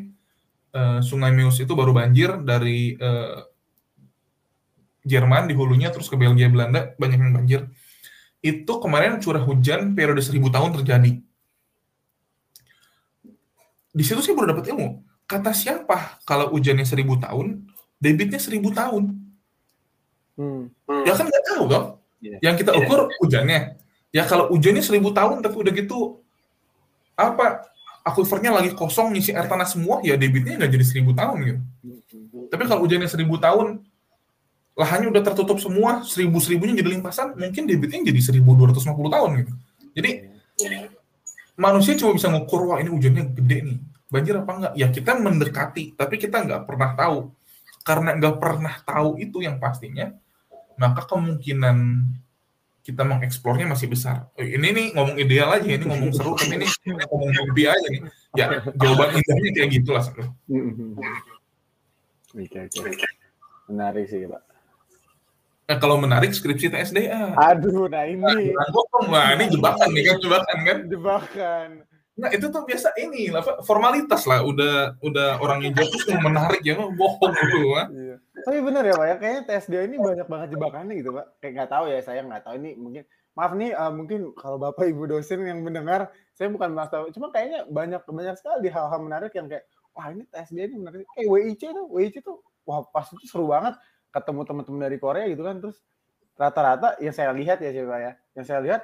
uh, Sungai Meuse itu baru banjir dari uh, Jerman di hulunya terus ke Belgia Belanda banyak yang banjir itu kemarin curah hujan periode seribu tahun terjadi. Di situ saya baru dapat ilmu. Kata siapa kalau hujannya seribu tahun, debitnya seribu tahun? Hmm. Ya kan nggak tahu dong. Yeah. Yang kita ukur yeah. hujannya. Ya kalau hujannya seribu tahun, tapi udah gitu apa akuifernya lagi kosong ngisi air tanah semua, ya debitnya nggak jadi seribu tahun gitu. Tapi kalau hujannya seribu tahun, lahannya udah tertutup semua, seribu seribunya jadi limpasan, mungkin debitnya jadi seribu dua ratus puluh tahun gitu. Jadi manusia cuma bisa ngukur wah ini hujannya gede nih, banjir apa enggak? Ya kita mendekati, tapi kita nggak pernah tahu. Karena nggak pernah tahu itu yang pastinya, maka kemungkinan kita mengeksplornya masih besar. Oh, ini nih ngomong ideal aja, ini ngomong seru, tapi ini ngomong mimpi aja nih. Ya, jawaban indahnya kayak gitulah. Oke, oke. Menarik sih, Pak. Nah, kalau menarik skripsi TSDA. Aduh, nah ini. Nah, ini jebakan nih kan, jebakan kan? Jebakan. Nah, itu tuh biasa ini, formalitas lah. Udah udah orang yang jatuh tuh menarik ya, bohong gitu. Iya. Tapi benar ya Pak ya, kayaknya TSDA ini banyak banget jebakannya gitu Pak. Kayak nggak tahu ya, saya nggak tahu ini mungkin maaf nih uh, mungkin kalau Bapak Ibu dosen yang mendengar, saya bukan mas tahu, cuma kayaknya banyak banyak sekali hal-hal menarik yang kayak wah ini TSDA ini menarik. Kayak WIC tuh, WIC tuh wah pas itu seru banget ketemu teman-teman dari Korea gitu kan terus rata-rata yang saya lihat ya Pak ya, yang saya lihat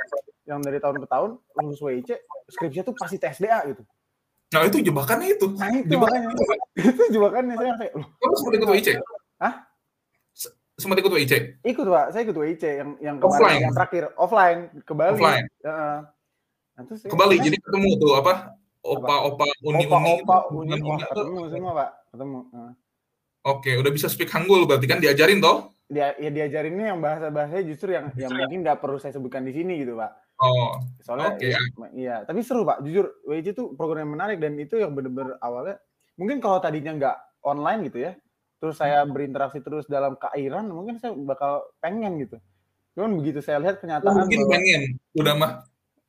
yang dari tahun ke tahun lulus WIC skripsinya tuh pasti TSDA gitu. Nah itu jebakannya itu. Nah itu jebakannya. itu jebakannya saya kayak loh. Kamu sempat ikut WIC? Hah? Sempat ikut WIC? Ikut pak, saya ikut WIC yang yang kemarin offline. yang terakhir offline ke Bali. Offline. Uh, nah, terus ke Bali, jadi ketemu tuh apa? Opa-opa uni-uni. Opa-opa uni, uni, ketemu semua pak, ketemu. Uh. Oke, udah bisa speak Hangul berarti kan diajarin toh? Dia ya diajarinnya yang bahasa-bahasanya justru yang yang mungkin nggak perlu saya sebutkan di sini gitu, Pak. Oh. Soalnya okay. ya, iya, tapi seru, Pak. Jujur WIC itu program yang menarik dan itu yang benar-benar awalnya mungkin kalau tadinya nggak online gitu ya, terus saya hmm. berinteraksi terus dalam keairan, mungkin saya bakal pengen gitu. Cuman begitu saya lihat kenyataan mungkin bahwa, pengen, udah mah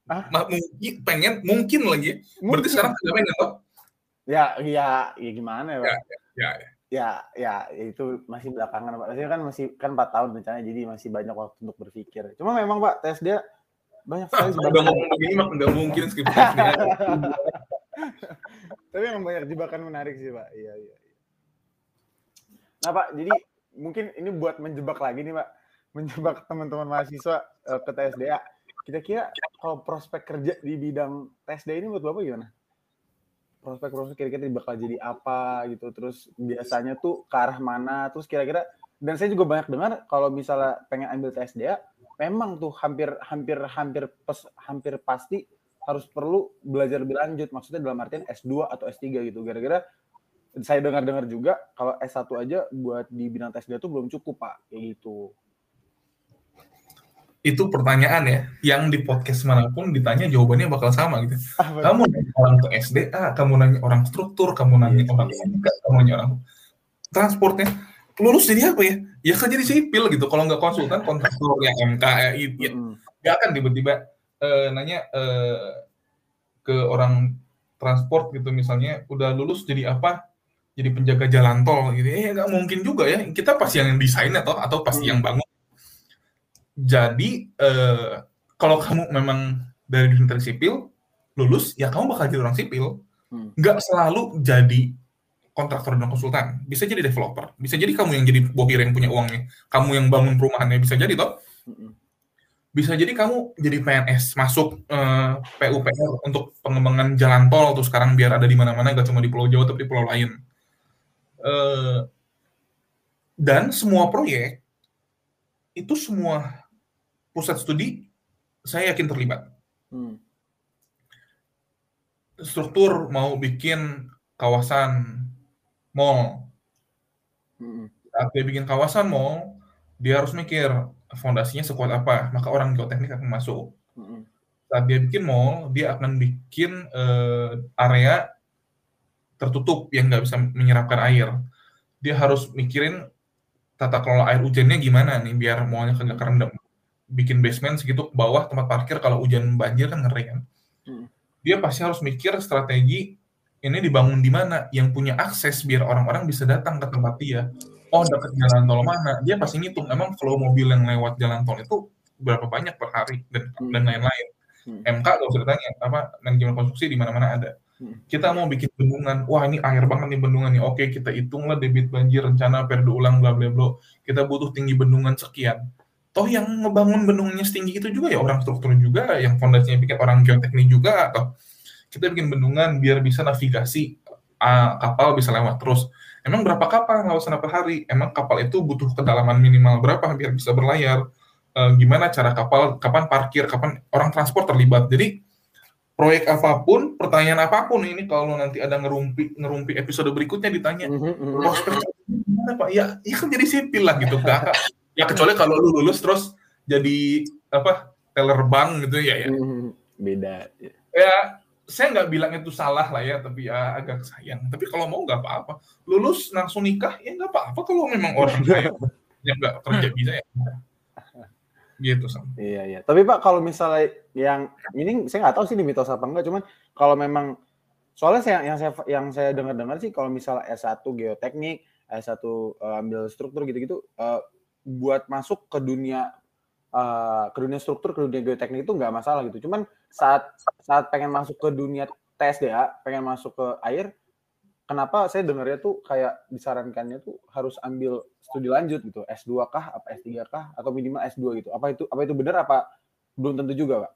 ah? mah mungkin pengen, mungkin lagi. Mungkin. Berarti sekarang sudah pengen toh? Ya, ya, ya gimana ya, Pak? Ya, ya, ya. Ya ya itu masih belakangan pak. Maksudnya kan masih kan empat tahun rencananya jadi masih banyak waktu untuk berpikir. Cuma memang pak tes dia banyak sekali udah ngomong begini mah nggak mungkin skripsi tapi memang banyak jebakan menarik sih pak. Iya iya nah pak jadi mungkin ini buat menjebak lagi nih pak. Menjebak teman-teman mahasiswa uh, ke TSDA kira-kira kalau prospek kerja di bidang TSDA ini buat bapak gimana prospek-prospek kira-kira bakal jadi apa gitu. Terus biasanya tuh ke arah mana terus kira-kira dan saya juga banyak dengar kalau misalnya pengen ambil TSDA memang tuh hampir hampir hampir pes, hampir pasti harus perlu belajar lebih lanjut. Maksudnya dalam artian S2 atau S3 gitu. Gara-gara saya dengar-dengar juga kalau S1 aja buat di bidang TSDA tuh belum cukup Pak. Kayak gitu itu pertanyaan ya yang di podcast mana pun ditanya jawabannya bakal sama gitu. Ah, kamu nanya orang ke SDA, kamu nanya orang struktur, kamu nanya yes, orang fisika, kamu nanya orang transportnya, lulus jadi apa ya? Ya kan jadi sipil gitu. Kalau nggak konsultan, kontraktor yang MK, ya, ya nggak akan tiba-tiba uh, nanya uh, ke orang transport gitu misalnya, udah lulus jadi apa? Jadi penjaga jalan tol gitu. Eh nggak mungkin juga ya. Kita pasti yang desainnya atau atau pasti yang bangun jadi uh, kalau kamu memang dari dunia sipil lulus, ya kamu bakal jadi orang sipil. Hmm. Nggak selalu jadi kontraktor dan konsultan. Bisa jadi developer. Bisa jadi kamu yang jadi bohir yang punya uangnya. Kamu yang bangun perumahannya bisa jadi toh. Hmm. Bisa jadi kamu jadi PNS masuk eh, PUPR untuk pengembangan jalan tol tuh sekarang biar ada di mana-mana gak cuma di Pulau Jawa tapi di pulau lain. Uh, dan semua proyek itu semua pusat studi saya yakin terlibat. Hmm. Struktur mau bikin kawasan mall. Hmm. Saat dia bikin kawasan mall, dia harus mikir fondasinya sekuat apa, maka orang geoteknik akan masuk. Hmm. Saat dia bikin mall, dia akan bikin uh, area tertutup yang nggak bisa menyerapkan air. Dia harus mikirin tata kelola air hujannya gimana nih biar mallnya kagak kerendam bikin basement segitu ke bawah tempat parkir kalau hujan banjir kan ngeri kan. Hmm. Dia pasti harus mikir strategi ini dibangun di mana yang punya akses biar orang-orang bisa datang ke tempat dia. Oh dekat jalan tol mana? Dia pasti ngitung emang flow mobil yang lewat jalan tol itu berapa banyak per hari dan Hmm. dan lain-lain. Hmm. MK gak usah ditanya apa manajemen konstruksi di mana-mana ada. Hmm. Kita mau bikin bendungan, wah ini air banget nih bendungan nih. Oke, kita hitunglah debit banjir, rencana perdu ulang bla bla bla. Kita butuh tinggi bendungan sekian. Toh yang ngebangun bendungannya setinggi itu juga ya orang struktur juga, yang fondasinya bikin orang geoteknik juga atau kita bikin bendungan biar bisa navigasi uh, kapal bisa lewat terus. Emang berapa kapal nggak usah per hari? Emang kapal itu butuh kedalaman minimal berapa biar bisa berlayar? Uh, gimana cara kapal, kapan parkir, kapan orang transport terlibat? Jadi proyek apa pun, pertanyaan apa pun ini kalau nanti ada ngerumpi ngerumpi episode berikutnya ditanya Mhm, mhm. prospek gimana pak? Ya, ya kan jadi sipil lah gitu Gak, ya kecuali kalau lu lulus terus jadi apa teller bank gitu ya ya. Mhm. Beda. Ya saya nggak bilang itu salah lah ya, tapi ya agak sayang. Tapi kalau mau nggak apa-apa. Lulus langsung nikah ya nggak apa-apa kalau memang orang kaya yang nggak kerja bisa ya. Gitu sama. Iya iya. Tapi Pak kalau misalnya yang ini saya nggak tahu sih di mitos apa enggak, cuman kalau memang soalnya saya yang saya yang saya dengar-dengar sih kalau misalnya S1 geoteknik, S1 eh, ambil struktur gitu-gitu eh, buat masuk ke dunia eh, ke dunia struktur, ke dunia geoteknik itu nggak masalah gitu. Cuman saat saat pengen masuk ke dunia TSDA, pengen masuk ke air, kenapa saya dengarnya tuh kayak disarankannya tuh harus ambil studi lanjut gitu, S2 kah, apa S3 kah, atau minimal S2 gitu. Apa itu apa itu benar apa belum tentu juga, Pak?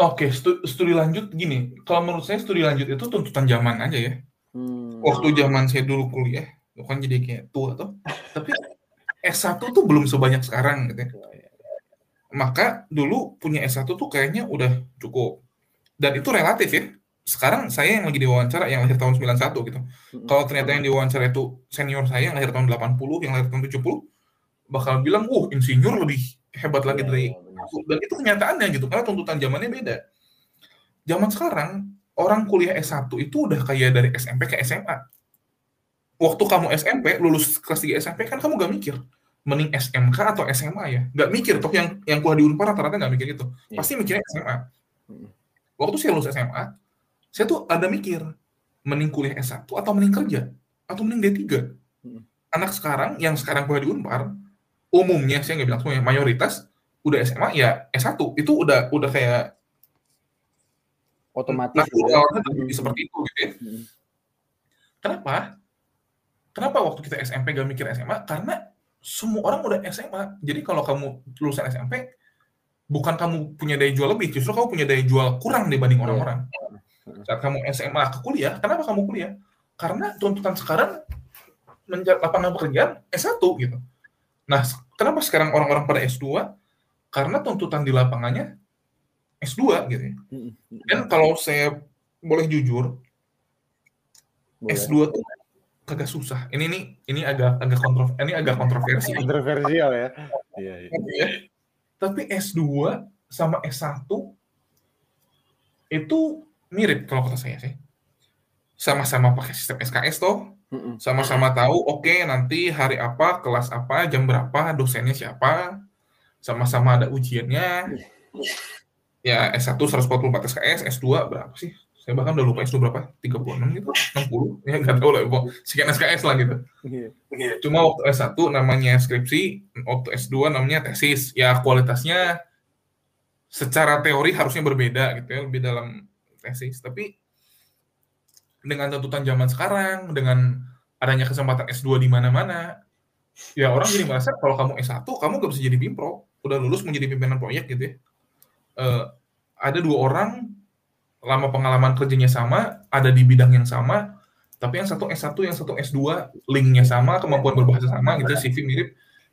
Oke, stu- studi lanjut gini. Kalau menurut saya studi lanjut itu tuntutan zaman aja ya. Hmm. Waktu zaman saya dulu kuliah, kan jadi kayak tua tuh. Tapi S1 tuh belum sebanyak sekarang gitu ya. Maka dulu punya S1 tuh kayaknya udah cukup. Dan itu relatif ya. Sekarang saya yang lagi diwawancara yang lahir tahun 91 gitu. Kalau ternyata yang diwawancara itu senior saya yang lahir tahun 80, yang lahir tahun 70, bakal bilang, "Uh, insinyur lebih hebat lagi Iya, dari iya, benar. aku." Dan itu kenyataannya gitu, karena tuntutan zamannya beda. Zaman sekarang, orang kuliah S1 itu udah kayak dari SMP ke SMA. Waktu kamu SMP, lulus kelas 3 SMP, kan kamu gak mikir, mending SMK atau SMA ya? Gak mikir, toh yang yang kuliah di Unpar rata-rata gak mikir itu. Iya. Pasti mikirnya SMA. Mm. Waktu saya lulus SMA, saya tuh ada mikir, mending kuliah S1 atau mending kerja? Atau mending D3? Mm. Anak sekarang, yang sekarang kuliah di Unpar, umumnya, saya nggak bilang semuanya, mayoritas, udah SMA, ya S1. Itu udah udah kayak Otomatis gitu ya. Mm-mm. terjadi seperti itu gitu ya. Kenapa? Kenapa waktu kita SMP gak mikir SMA? Karena semua orang udah SMA. Jadi kalau kamu lulusan SMP, bukan kamu punya daya jual lebih, justru kamu punya daya jual kurang dibanding Iya. orang-orang. Mm. Saat kamu SMA ke kuliah, kenapa kamu kuliah? Karena tuntutan sekarang lapangan pekerjaan S1 gitu. Nah, kenapa sekarang orang-orang pada S2? Karena tuntutan di lapangannya S2 gitu ya. Dan kalau saya boleh jujur, Boleh. S2 tuh kagak susah. Ini nih ini agak agak kontro ini agak kontroversi. Kontroversial ya. Iya, iya. Ya. Tapi S2 sama S1 itu mirip kalau kata saya sih. Sama-sama pakai sistem SKS toh, sama-sama tahu oke nanti hari apa, kelas apa, jam berapa, dosennya siapa, sama-sama ada ujiannya. Ya S1 144 SKS, S2 berapa sih? Saya bahkan udah lupa S2 berapa? 36 gitu, 60, ya nggak tahu lah, sekian SKS lah gitu. Iya. Cuma waktu S1 namanya skripsi, waktu S2 namanya tesis. Ya kualitasnya secara teori harusnya berbeda gitu ya, lebih dalam tesis. Tapi dengan tuntutan zaman sekarang, dengan adanya kesempatan S2 di mana-mana, ya orang jadi merasa kalau kamu S1, kamu gak bisa jadi pimpro. Udah lulus menjadi pimpinan proyek gitu ya. Eh, ada dua orang, lama pengalaman kerjanya sama, ada di bidang yang sama, tapi yang satu S1, yang satu S2, linknya sama, kemampuan berbahasa sama gitu, CV mirip,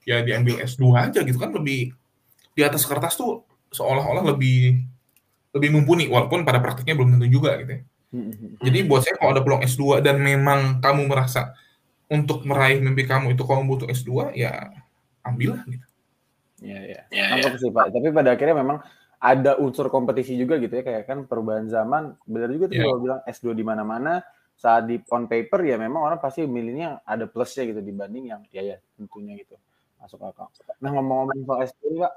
ya diambil S2 aja gitu kan lebih di atas kertas tuh seolah-olah lebih lebih mumpuni walaupun pada praktiknya belum tentu juga gitu ya. Mm-mm. Jadi buat saya kalau ada peluang S2 dan memang kamu merasa untuk meraih mimpi kamu itu kamu butuh S2 ya ambillah gitu. Iya, iya. Nangkep sih Pak. Tapi pada akhirnya memang ada unsur kompetisi juga gitu ya kayak kan perubahan zaman. Benar juga tuh Iya. kalau bilang S2 di mana-mana saat di on paper ya memang orang pasti milihnya ada plusnya gitu dibanding yang ya ya tentunya gitu masuk akal. Nah ngomong-ngomong soal S2 Pak,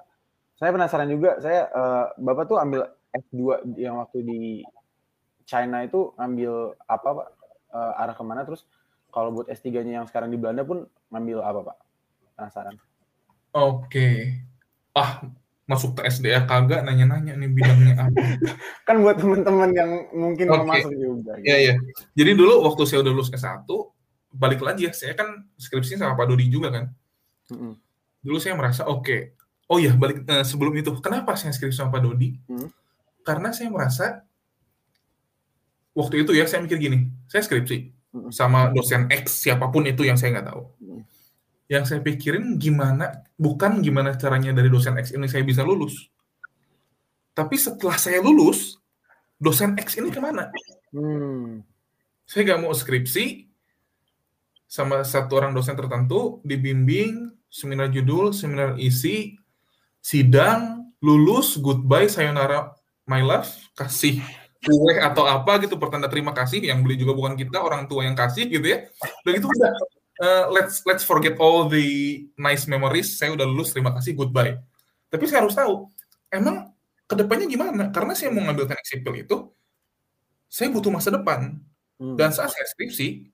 saya penasaran juga. Saya eh, Bapak tuh ambil S2 yang waktu di China itu ngambil apa Pak? Eh, arah ke mana terus kalau buat S3-nya yang sekarang di Belanda pun ngambil apa Pak? Penasaran. Oke. ah masuk TSDA kagak nanya-nanya nih bidangnya apa. kan buat teman-teman yang mungkin mau Oke. masuk juga. Iya, iya. Jadi dulu waktu saya udah lulus S1, balik lagi ya, saya kan skripsinya sama Pak Dodi juga kan. Mm-mm. Dulu saya merasa oke. Oh iya, balik eh, sebelum itu, kenapa saya skripsi sama Pak Dodi? Hmm. Karena saya merasa waktu itu ya saya mikir gini, saya skripsi Mm-mm. sama dosen X siapa pun itu yang saya nggak tahu. Mm. Yang saya pikirin gimana, bukan gimana caranya dari dosen X ini saya bisa lulus. Tapi setelah saya lulus, dosen X ini ke mana? Hmm. Saya nggak mau skripsi sama satu orang dosen tertentu, dibimbing, seminar judul, seminar isi, sidang, lulus, goodbye, sayonara, my love, kasih kue atau apa gitu pertanda terima kasih yang beli juga bukan kita orang tua yang kasih gitu ya udah gitu udah Uh, let's let's forget all the nice memories. Saya udah lulus terima kasih goodbye. Tapi saya harus tahu emang ke depannya gimana? Karena saya mau ngambil teknik sipil itu saya butuh masa depan. Hmm. dan saat saya skripsi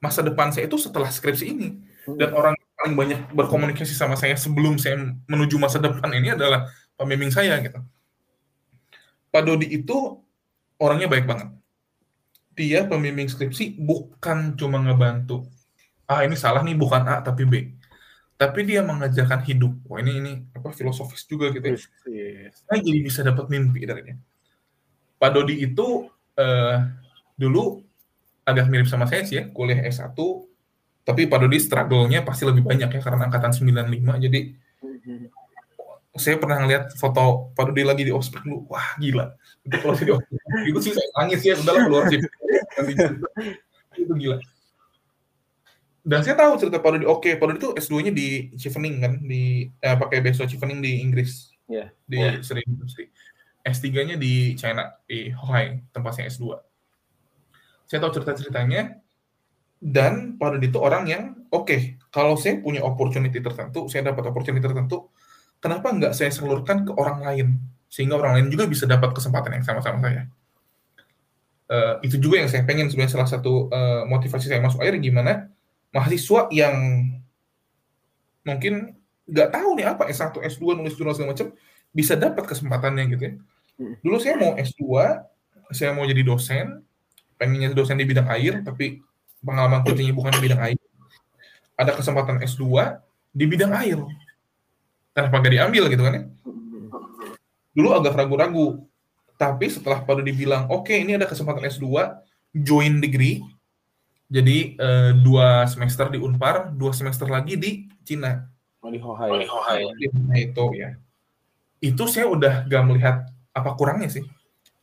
masa depan saya itu setelah skripsi ini. Hmm. dan orang paling banyak berkomunikasi sama saya sebelum saya menuju masa depan ini adalah pembimbing saya gitu. Pak Dodi itu orangnya baik banget. Dia pembimbing skripsi bukan cuma ngebantu ah ini salah nih bukan A tapi B. Tapi dia mengajarkan hidup. Wah ini ini apa filosofis juga gitu ya. Saya jadi bisa dapat mimpi dari dia. Pak Dodi itu eh, dulu agak mirip sama saya sih ya, kuliah S1, tapi Pak Dodi struggle-nya pasti lebih banyak ya karena angkatan 95, jadi saya pernah ngeliat foto Pak Dodi lagi di ospek dulu, wah gila. Itu kalau saya di ospek, itu sih saya nangis ya, udahlah keluar sih. itu gila. Dan saya tahu cerita Pak Dodi, oke, Pak Dodi itu S2-nya di Chevening kan, di eh, pakai beasiswa Chevening di Inggris Iya. di Seri Industri. S3-nya di China, di Hohai, tempatnya S2. Saya tahu cerita-ceritanya, dan pada itu orang yang, oke, kalau saya punya opportunity tertentu, saya dapat opportunity tertentu, kenapa nggak saya salurkan ke orang lain? Sehingga orang lain juga bisa dapat kesempatan yang sama-sama saya. Eh, itu juga yang saya pengen sebenarnya salah satu eh, motivasi saya masuk air gimana mahasiswa yang mungkin nggak tahu nih apa S1, S2, nulis jurnal segala macam, bisa dapat kesempatannya gitu ya. Hmm. Dulu saya mau S2, saya mau jadi dosen, pengennya dosen di bidang air, tapi pengalaman kerjanya bukan di bidang air. Ada kesempatan S2 di bidang air. Kenapa gak diambil gitu kan ya? Dulu agak ragu-ragu. Tapi setelah pada dibilang, oke ini ada kesempatan S2, join degree, jadi eh, dua semester di Unpar, dua semester lagi di Cina. Oh, di Hohai. Di Cina itu ya. Itu saya udah gak melihat apa kurangnya sih.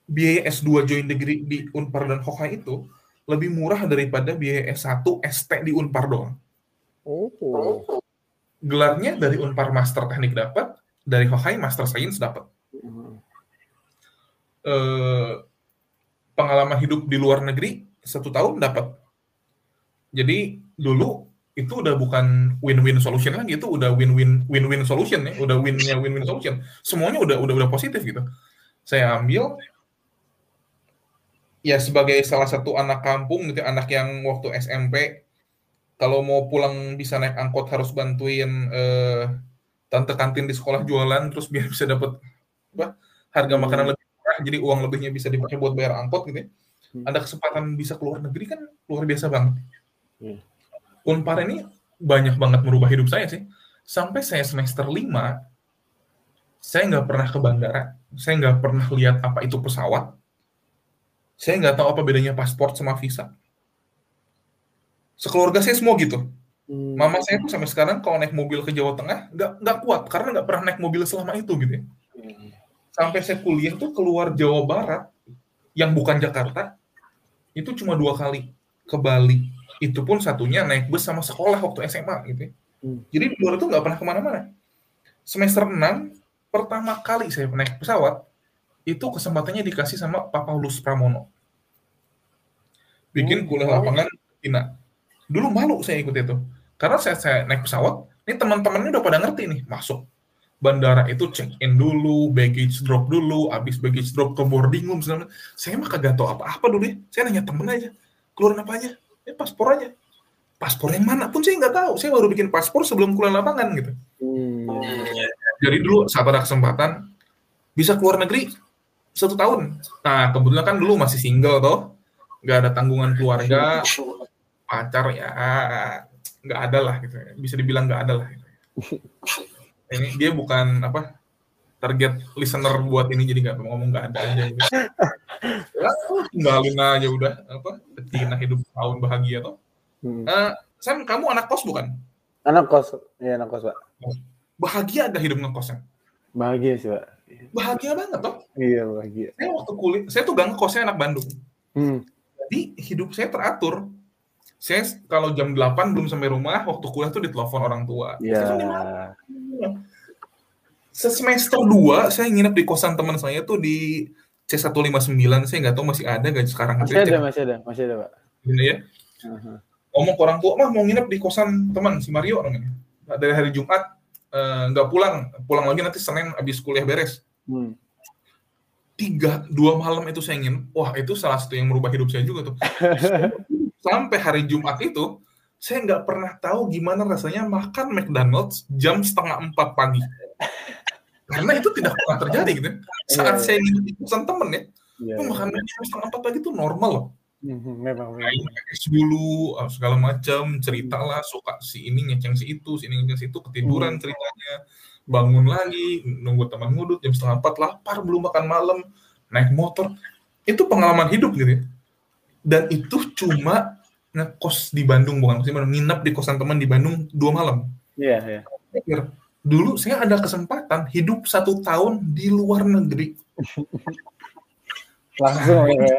Biaya S2 join degree di Unpar dan Hohai itu lebih murah daripada biaya S1 ST di Unpar doang. Oh. Gelarnya dari Unpar Master Teknik dapat, dari Hohai Master Science dapat. Hmm. Eh, pengalaman hidup di luar negeri satu tahun dapat. Jadi dulu itu udah bukan win-win solution lagi, itu udah win-win win-win solution ya, udah win-nya win-win solution. Semuanya udah udah udah positif gitu. Saya ambil ya sebagai salah satu anak kampung gitu, anak yang waktu SMP kalau mau pulang bisa naik angkot harus bantuin eh, tante kantin di sekolah jualan terus biar bisa dapat apa harga Hmm. makanan lebih murah jadi uang lebihnya bisa dipakai buat bayar angkot gitu ya. Hmm. Ada kesempatan bisa keluar negeri kan luar biasa banget. Hmm. Unpar ini banyak banget merubah hidup saya sih. Sampai saya semester 5 saya nggak pernah ke bandara, saya nggak pernah lihat apa itu pesawat, saya nggak tahu apa bedanya paspor sama visa. Sekeluarga saya semua gitu. Hmm. Mama saya tuh sampai sekarang kalau naik mobil ke Jawa Tengah nggak nggak kuat karena nggak pernah naik mobil selama itu gitu ya. Hmm. Sampai saya kuliah tuh keluar Jawa Barat yang bukan Jakarta itu cuma dua kali ke Bali. Itu pun satunya naik bus sama sekolah waktu SMA gitu ya. Hmm. Jadi di luar itu nggak pernah ke mana-mana. Semester 6 pertama kali saya naik pesawat itu kesempatannya dikasih sama Pak Paulus Pramono. Bikin kuliah lapangan Cina. Dulu malu saya ikut itu. Karena saya, saya naik pesawat, ini teman-temannya udah pada ngerti nih, masuk bandara itu check in dulu, baggage drop dulu, habis baggage drop ke boarding room, saya mah kagak tahu apa-apa dulu ya. Saya nanya temen aja, keluarin apa aja? Ya paspor aja. Paspor yang mana pun saya nggak tahu. Saya baru bikin paspor sebelum kuliah lapangan gitu. Hmm. Jadi dulu saat ada kesempatan bisa keluar negeri satu tahun. Nah kebetulan kan dulu masih single toh, nggak ada tanggungan keluarga, pacar ya nggak ada lah gitu. Bisa dibilang nggak ada lah. Gitu. Ini dia bukan apa target listener buat ini jadi nggak ngomong nggak ada aja gitu. ya, tinggalin aja udah apa Cina hidup tahun bahagia toh hmm. uh, Sam kamu anak kos bukan? Anak kos ya anak kos pak. Bahagia ada hidup ngekosnya bahagia sih pak. Bahagia banget toh. Iya bahagia. Saya waktu kuliah saya tuh gang kosnya anak Bandung. Hmm. jadi hidup saya teratur. Saya kalau jam 8 belum sampai rumah waktu kuliah tuh ditelepon orang tua. Iya semester 2 saya nginep di kosan teman saya tuh di C159 saya nggak tahu masih ada nggak sekarang masih ada masih ada masih ada pak. Ini ya. Uh-huh. ngomong ke orang tua mah mau nginep di kosan teman si Mario namanya dari hari Jumat eh, nggak uh, pulang pulang lagi nanti Senin habis kuliah beres. Hmm. tiga dua malam itu saya ingin wah itu salah satu yang merubah hidup saya juga tuh. Sampai hari Jumat itu saya nggak pernah tahu gimana rasanya makan McDonald's jam setengah empat pagi karena itu tidak pernah terjadi gitu. Saat yeah. saya di kosan temen ya, yeah. itu makan jam setengah empat pagi itu normal loh. Mm-hmm, memang. Es dulu ah, segala macam cerita lah suka si ini ngeceng si itu si ini ngeceng si itu ketiduran mm. ceritanya bangun lagi nunggu teman ngudut jam setengah empat lapar belum makan malam naik motor itu pengalaman hidup gitu ya dan itu cuma ngekos di Bandung bukan sih nginep di kosan teman di Bandung dua malam iya yeah, iya yeah dulu saya ada kesempatan hidup satu tahun di luar negeri. Langsung ya.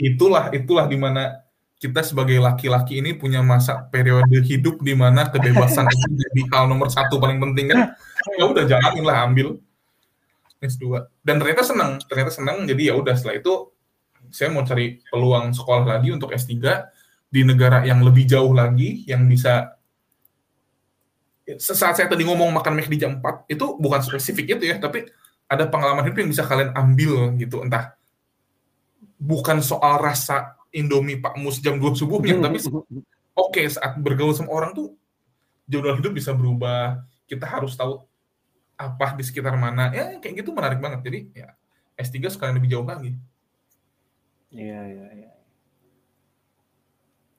Itulah itulah di mana kita sebagai laki-laki ini punya masa periode hidup di mana kebebasan itu jadi hal nomor satu paling penting kan. Ya udah jalanin lah ambil S2. Dan ternyata senang, ternyata senang. Jadi ya udah setelah itu saya mau cari peluang sekolah lagi untuk S3 di negara yang lebih jauh lagi yang bisa saat saya tadi ngomong makan McD jam 4 itu bukan spesifik itu ya, tapi ada pengalaman hidup yang bisa kalian ambil gitu, entah bukan soal rasa Indomie Pak Mus jam 2 subuhnya, tapi oke okay, saat bergaul sama orang tuh jadwal hidup bisa berubah, kita harus tahu apa di sekitar mana, ya kayak gitu menarik banget. Jadi ya S3 sekalian lebih jauh lagi. Iya, iya, iya.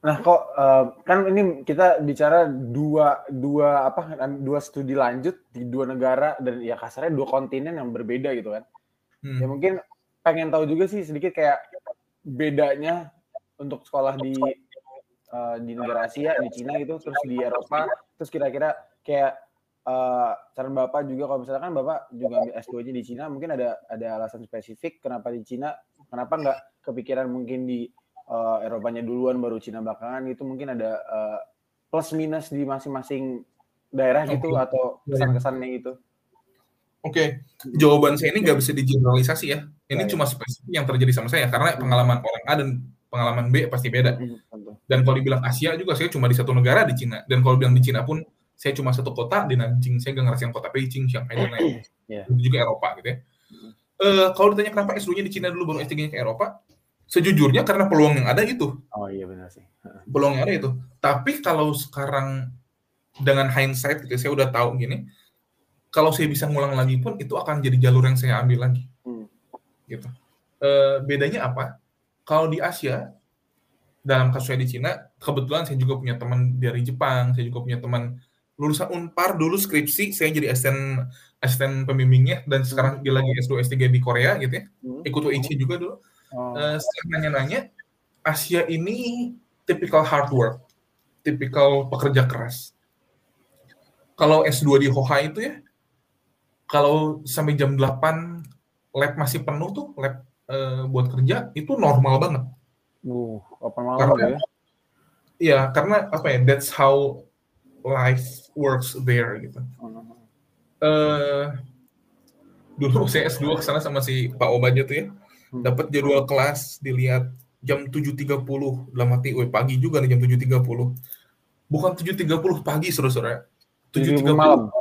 Nah, kok uh, kan ini kita bicara dua dua apa dua studi lanjut di dua negara dan ya kasarnya dua kontinen yang berbeda gitu kan. Hmm. Ya mungkin pengen tahu juga sih sedikit kayak bedanya untuk sekolah di uh, di negara Asia, di Cina gitu, terus di Eropa, terus kira-kira kayak uh, saran Bapak juga kalau misalkan Bapak juga ambil S2-nya di Cina, mungkin ada ada alasan spesifik kenapa di Cina, kenapa nggak kepikiran mungkin di uh, Eropanya duluan baru Cina belakangan itu mungkin ada uh, plus minus di masing-masing daerah okay. gitu atau iya. kesan-kesannya itu. Oke, okay. jawaban saya ini nggak bisa digeneralisasi ya. Ini cuma spesifik yang terjadi sama saya karena pengalaman orang A dan pengalaman B pasti beda. Dan kalau dibilang Asia juga saya cuma di satu negara di Cina. Dan kalau bilang di Cina pun saya cuma satu kota di Nanjing. Saya nggak ngerasain kota Beijing, Shanghai dan lain. Yeah. Itu juga Eropa gitu ya. Uh, kalau ditanya kenapa S2-nya di Cina dulu baru S3-nya ke Eropa, Sejujurnya karena peluang yang ada itu. Oh iya benar sih. Peluang yang ada itu. Tapi kalau sekarang dengan hindsight gitu, saya udah tahu gini, kalau saya bisa ngulang lagi pun itu akan jadi jalur yang saya ambil lagi. Hmm. Gitu. E, bedanya apa? Kalau di Asia, dalam kasusnya di Cina, kebetulan saya juga punya teman dari Jepang, saya juga punya teman lulusan Unpar dulu skripsi, saya jadi asisten asisten pembimbingnya dan sekarang dia lagi S2 S3 di Korea gitu ya. Hmm. Ikut UIC juga dulu Oh. Uh, nanya-nanya, Asia ini tipikal hard work, tipikal pekerja keras. Kalau S2 di Hoha itu ya, kalau sampai jam 8 lab masih penuh tuh, lab uh, buat kerja, itu normal banget. Uh, apa malam karena, ya? Iya, karena apa ya, that's how life works there gitu. Uh, dulu saya S2 ke sana sama si Pak Obaja tuh ya. Dapat jadwal kelas dilihat jam 7.30 dalam hati, weh pagi juga nih jam 7.30. Bukan 7.30 pagi saudara-saudara. 7.30 malam.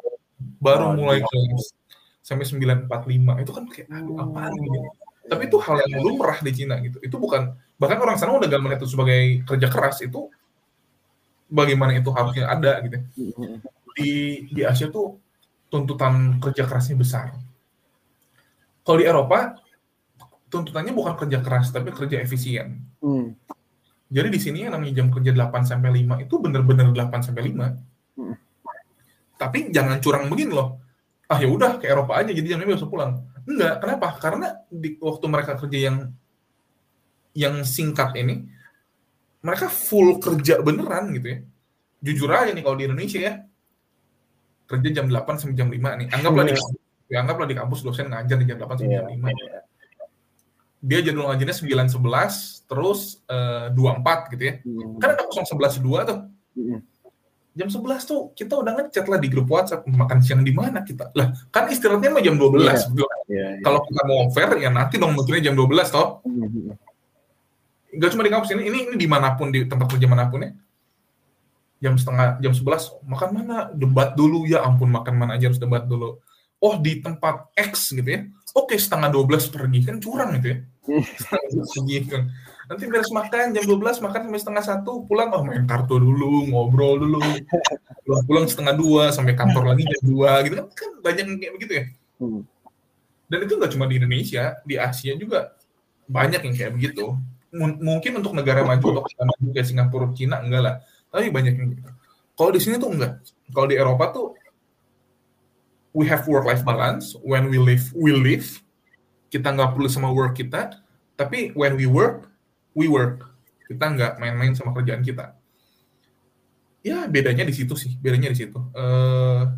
baru oh, mulai iya. kelas sampai 9.45. Itu kan kayak aduh hmm. apaan gitu. Tapi itu hal yang lumrah di Cina gitu. Itu bukan bahkan orang sana udah gak melihat itu sebagai kerja keras itu bagaimana itu harusnya ada gitu. Hmm. Di di Asia tuh tuntutan kerja kerasnya besar. Kalau di Eropa, tuntutannya bukan kerja keras, tapi kerja efisien. Hmm. Jadi di sini yang namanya jam kerja 8 sampai 5 itu benar-benar 8 sampai 5. Hmm. Tapi jangan curang begini loh. Ah ya udah ke Eropa aja jadi jamnya bisa pulang. Enggak, kenapa? Karena di waktu mereka kerja yang yang singkat ini mereka full kerja beneran gitu ya. Jujur aja nih kalau di Indonesia ya. Kerja jam 8 sampai jam 5 nih. Anggaplah di kampus, ya, anggaplah di kampus dosen ngajar di jam 8 sampai jam 5. Yeah dia jadwal ngajinya 9 11 terus uh, 24 gitu ya. Hmm. Kan ada 0 11 2 tuh. Hmm. Jam 11 tuh kita udah ngechat lah di grup WhatsApp makan siang di mana kita. Lah, kan istirahatnya mah jam 12 yeah. Yeah, yeah. Kalau kita mau fair ya nanti dong mungkinnya jam 12 toh. Hmm. Gak cuma di kampus ini, ini ini di mana pun di tempat kerja mana pun ya. Jam setengah jam 11 makan mana? Debat dulu ya ampun makan mana aja harus debat dulu. Oh di tempat X gitu ya oke setengah 12 pergi. Kan curang gitu ya. Pergi kan. Nanti beres makan jam 12 makan sampai setengah satu pulang oh main kartu dulu ngobrol dulu. Pulang pulang setengah dua sampai kantor lagi jam dua gitu kan. Kan banyak yang kayak begitu ya. Hmm. dan itu nggak cuma di Indonesia di Asia juga banyak yang kayak begitu. M mungkin untuk negara maju atau maju kayak Singapura Cina enggak lah. Tapi banyak yang gitu. Kalau di sini tuh enggak. Kalau di Eropa tuh we have work life balance. When we live we live. Kita nggak perlu sama work kita. Tapi when we work we work. Kita nggak main-main sama kerjaan kita. Ya bedanya di situ sih. Bedanya di situ. Uh,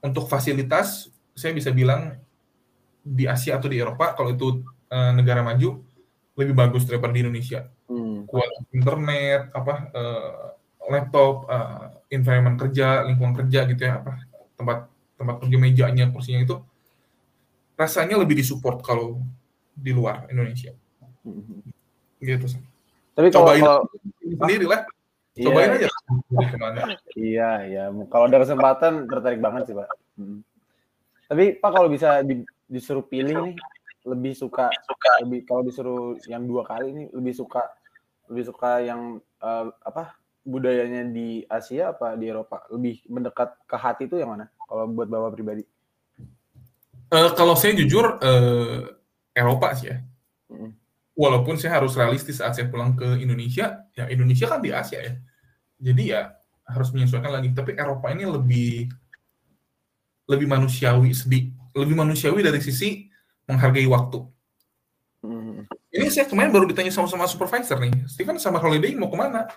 untuk fasilitas saya bisa bilang di Asia atau di Eropa kalau itu uh, negara maju lebih bagus daripada di Indonesia. Hmm. kualitas internet apa uh, laptop uh, environment kerja lingkungan kerja gitu ya apa tempat tempat kerja mejanya kursinya itu rasanya lebih disupport kalau di luar Indonesia. Mm-hmm. gitu sih tapi kalau, cobain kalau sendiri lah. Iya, cobain iya, aja. Iya iya. Kalau ada kesempatan tertarik banget sih pak. Hmm. tapi pak kalau bisa di, disuruh pilih nih lebih suka suka lebih kalau disuruh yang dua kali ini lebih suka lebih suka yang uh, apa budayanya di Asia apa di Eropa? Lebih mendekat ke hati itu yang mana kalau buat bapak pribadi? Uh, kalau saya jujur uh, Eropa sih ya. Mm. Walaupun saya harus realistis saat saya pulang ke Indonesia, ya Indonesia kan di Asia ya. Jadi ya harus menyesuaikan lagi. Tapi Eropa ini lebih lebih manusiawi sedih, lebih manusiawi dari sisi menghargai waktu. Mm. Ini saya kemarin baru ditanya sama-sama supervisor nih, Steven sama holiday mau ke mana?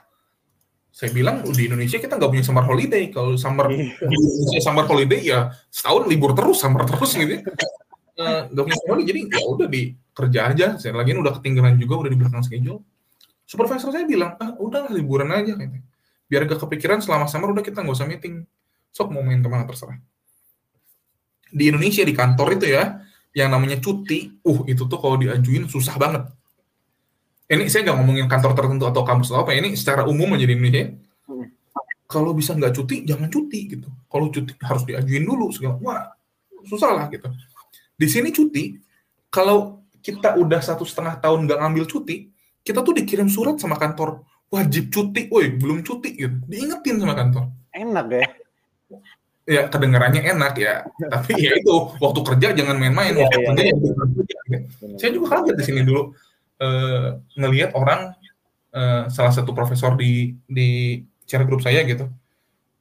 Saya bilang di Indonesia kita nggak punya summer holiday. Kalau summer iya. di Indonesia summer holiday ya setahun libur terus summer terus gitu. Ya. nggak punya summer holiday. Jadi ya udah di kerja aja. Saya lagi udah ketinggalan juga udah di belakang schedule. Supervisor saya bilang ah udah liburan aja gitu. biar gak kepikiran selama summer udah kita nggak usah meeting. Sok mau main ke mana terserah. Di Indonesia di kantor itu ya yang namanya cuti uh itu tuh kalau diajuin susah banget ini saya nggak ngomongin kantor tertentu atau kampus atau apa ini secara umum aja di Indonesia hmm. kalau bisa nggak cuti jangan cuti gitu kalau cuti harus diajuin dulu segala wah susah lah gitu di sini cuti kalau kita udah satu setengah tahun nggak ngambil cuti kita tuh dikirim surat sama kantor wajib cuti, woi belum cuti gitu, diingetin sama kantor. Enak ya? Ya kedengarannya enak ya, tapi ya itu waktu kerja jangan main-main, iya, waktu iya, kerja iya. kerja. Gitu. Saya juga kaget di sini dulu uh, ngelihat orang uh, salah satu profesor di di share grup saya gitu.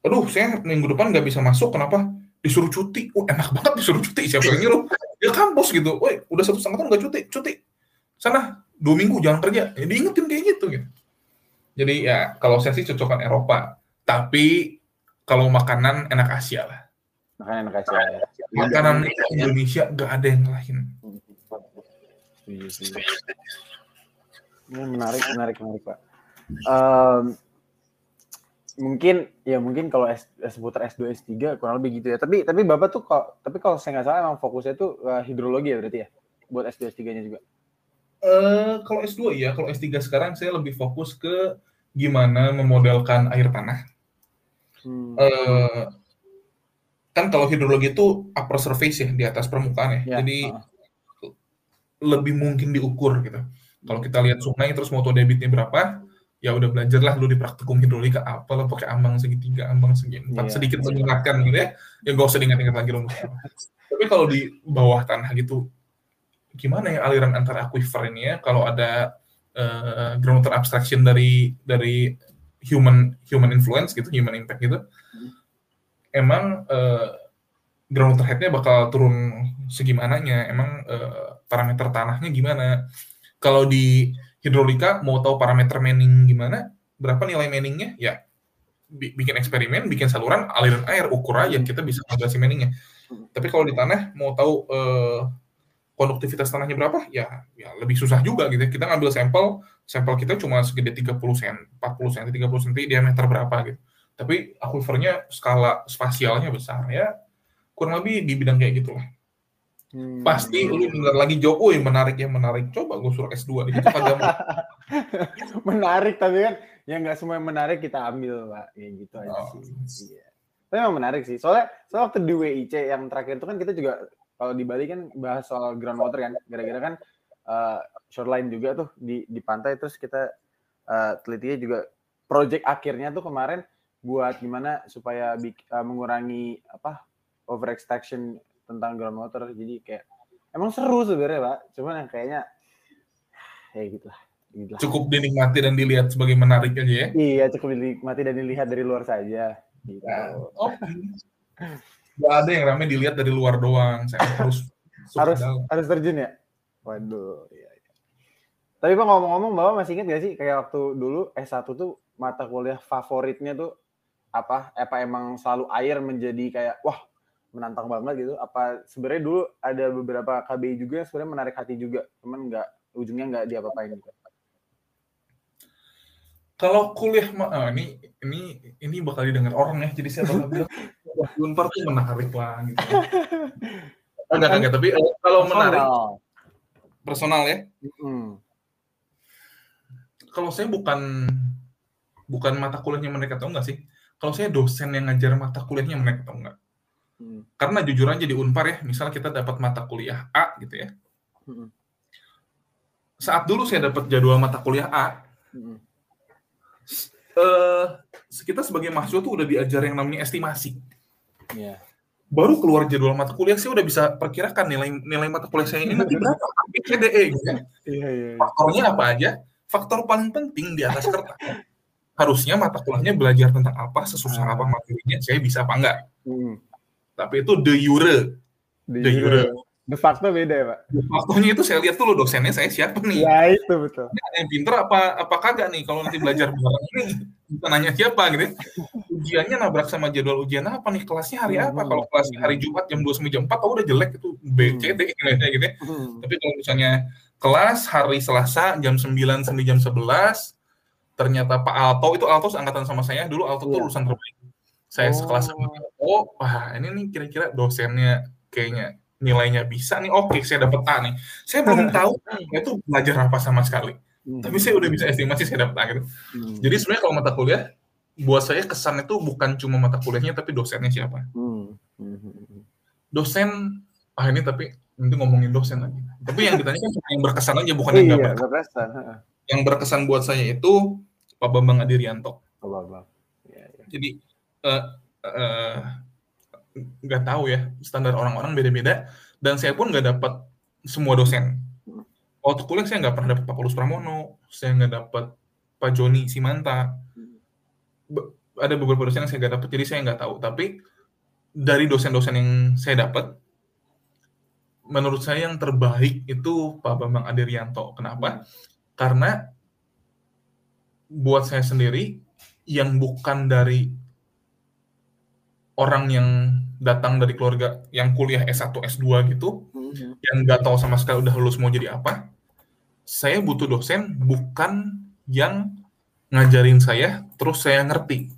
Aduh, saya minggu depan nggak bisa masuk, kenapa? Disuruh cuti. Oh, enak banget disuruh cuti. Siapa yang nyuruh? Dia kampus gitu. Woi, udah satu setengah tahun nggak cuti, cuti. Sana, dua minggu jangan kerja. Ya, diingetin kayak gitu gitu. Jadi ya, kalau saya sih cocokan Eropa. Tapi kalau makanan enak Asia lah. Makanan enak Asia ya. Makanan Indonesia nggak ada yang lain. Ini menarik, menarik, menarik, Pak. Um, mungkin ya mungkin kalau S, seputar S2 S3 kurang lebih gitu ya. Tapi tapi Bapak tuh kok tapi kalau saya nggak salah emang fokusnya tuh uh, hidrologi ya berarti ya buat S2 S3-nya juga. Uh, kalau S2 ya, kalau S3 sekarang saya lebih fokus ke gimana memodelkan air tanah. Hmm. Uh, kan kalau hidrologi itu upper surface ya di atas permukaan ya. ya. Jadi uh. Lebih mungkin diukur gitu. Kalau kita lihat sungai terus moto debitnya berapa, ya udah belajarlah lu di praktikum hidrolika apa lah pakai ambang segitiga ambang segi empat Iya. sedikit mengingatkan gitu ya. Ya gak usah diingat-ingat lagi rumusnya tapi kalau di bawah tanah gitu gimana ya aliran antara aquifer ini ya kalau ada eh, groundwater abstraction dari dari human human influence gitu human impact gitu? Emang eh, groundwater head-nya bakal turun segimananya? Emang eh, parameter tanahnya gimana? Kalau di hidrolika mau tahu parameter manning gimana? Berapa nilai manningnya? Ya bi- bikin eksperimen bikin saluran aliran air ukur aja kita bisa ngadasi manningnya. Tapi kalau di tanah mau tahu eh, konduktivitas tanahnya berapa? Ya ya lebih susah juga gitu ya. kita ngambil sampel sampel kita cuma segede 30 cm 40 cm 30 cm diameter berapa gitu. Tapi aquifernya skala spasialnya besar ya kurang lebih di bidang kayak gitu lah Hmm. pasti lu dengar lagi woi menarik ya menarik. Coba gue suruh S2 di situ kagak mau. menarik tapi kan ya nggak semua yang menarik kita ambil pak ya gitu aja Oh. sih iya. tapi emang menarik sih soalnya soalnya waktu di WIC yang terakhir itu kan kita juga kalau di Bali kan bahas soal groundwater kan gara-gara kan eh, shoreline juga tuh di di pantai terus kita eh, telitinya juga project akhirnya tuh kemarin buat gimana supaya eh, mengurangi apa over extraction tentang groundwater jadi kayak emang seru sebenarnya pak cuman yang kayaknya ya gitu lah gitu lah. Cukup dinikmati dan dilihat sebagai menarik aja ya. Iya, cukup dinikmati dan dilihat dari luar saja. Gitu. Nah, oh. Gak ada yang ramai dilihat dari luar doang. Saya harus harus dalam. harus terjun ya. Waduh. Iya, iya. Tapi Pak ngomong-ngomong, Bapak masih ingat gak sih kayak waktu dulu S1 tuh mata kuliah favoritnya tuh apa? Apa emang selalu air menjadi kayak wah menantang banget gitu? Apa sebenarnya dulu ada beberapa KBI juga yang sebenarnya menarik hati juga, cuman nggak ujungnya nggak diapa-apain gitu. Kalau kuliah ah, ini ini ini bakal didengar orang ya. Jadi saya bakal bilang Unpar tuh menarik lah gitu. Enggak, enggak, tapi eh, kalau menarik Personal. ya. Mm. Kalau saya bukan bukan mata kuliahnya mereka tahu nggak sih? Kalau saya dosen yang ngajar mata kuliahnya mereka tahu nggak? Mm. Karena jujur aja di Unpar ya, misalnya kita dapat mata kuliah A gitu ya. Mm. Saat dulu saya dapat jadwal mata kuliah A, Mm. eh kita sebagai mahasiswa tuh udah diajar yang namanya estimasi. Iya. Baru keluar jadwal mata kuliah, saya udah bisa perkirakan nilai nilai mata kuliah saya ini nanti berapa, A, B, C, D, E gitu ya. Iya, iya. iya. Faktornya apa aja? Faktor paling penting di atas kertas. Harusnya mata kuliahnya belajar tentang apa, sesusah apa materinya, saya bisa apa enggak. Mm. Tapi itu de jure. De De jure. jure. De facto beda ya, Pak? Waktunya itu saya lihat dulu dosennya saya siapa nih. Ya, itu betul. Ini ada yang pinter apa apa kagak nih kalau nanti belajar bareng ini bukan nanya siapa gitu. ya. Ujiannya nabrak sama jadwal ujian apa nih kelasnya hari apa? Kalau kelasnya hari Jumat jam 2 sampai jam 4 oh udah jelek itu B C D nilainya gitu ya. Hmm. Tapi kalau misalnya kelas hari Selasa jam 9 sampai jam 11 ternyata Pak Alto itu Alto angkatan sama saya dulu Alto tuh Iya. lulusan terbaik. Saya Oh. sekelas sama Alto, wah ini nih kira-kira dosennya kayaknya nilainya bisa nih. Oke, saya dapat A nih. Saya belum tahu itu belajar apa sama sekali. Tapi saya udah bisa estimasi saya dapat A gitu. Hmm. Jadi sebenarnya kalau mata kuliah buat saya kesan itu bukan cuma mata kuliahnya tapi dosennya siapa. Hmm. Hmm. Hmm. Dosen ah ini tapi nanti ngomongin dosen lagi. Tapi yang ditanya kan yang berkesan aja bukan yang Iya, nggak berkesan. berkesan. Yang berkesan buat saya itu Pak Bambang Adirianto. Oh, Bang. Iya, iya. Jadi eh, eh, nggak tahu ya standar orang-orang beda-beda dan saya pun nggak dapat semua dosen. Waktu kuliah saya nggak pernah dapat Pak Paulus Pramono, saya nggak dapat Pak Joni Simanta. Be- ada beberapa dosen yang saya nggak dapat, jadi saya nggak tahu. Tapi dari dosen-dosen yang saya dapat, menurut saya yang terbaik itu Pak Bambang Adirianto. Kenapa? Karena buat saya sendiri yang bukan dari orang yang datang dari keluarga yang kuliah S1, S2 gitu, Hmm. yang nggak tahu sama sekali udah lulus mau jadi apa, saya butuh dosen bukan yang ngajarin saya terus saya ngerti.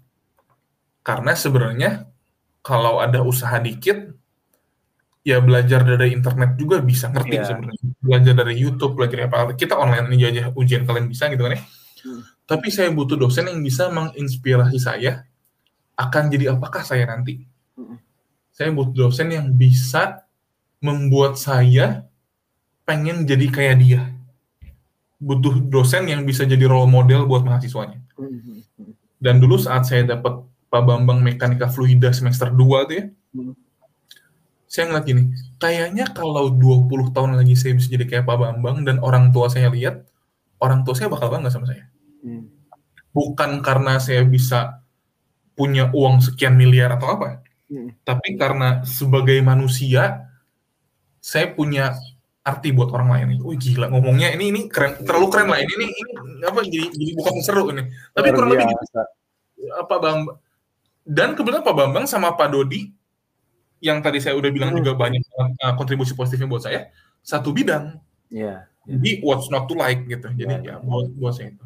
Karena sebenarnya kalau ada usaha dikit, ya belajar dari internet juga bisa ngerti Iya. sebenarnya. Belajar dari YouTube, belajar apa kita online ini aja ujian kalian bisa gitu kan ya. Hmm. Tapi saya butuh dosen yang bisa menginspirasi saya akan jadi apakah saya nanti. Hmm. Saya butuh dosen yang bisa membuat saya pengen jadi kayak dia. butuh dosen yang bisa jadi role model buat mahasiswanya. Dan dulu saat saya dapat Pak Bambang Mekanika Fluida semester 2 tuh ya, hmm. saya ngeliat gini, kayaknya kalau 20 tahun lagi saya bisa jadi kayak Pak Bambang dan orang tua saya lihat, orang tua saya bakal bangga sama saya. Hmm. Bukan karena saya bisa punya uang sekian miliar atau apa, hmm. tapi karena sebagai manusia, saya punya arti buat orang lain itu. Wih gila ngomongnya ini ini keren terlalu keren lah ini ini, ini apa jadi jadi bukan seru ini. Tapi kurang lebih gitu. Apa Bang dan kebetulan Pak Bambang sama Pak Dodi yang tadi saya udah bilang hmm. juga banyak uh, kontribusi positifnya buat saya satu bidang. Iya. Yeah, yeah. Jadi what's not to like gitu. Jadi yeah, ya buat buat saya itu.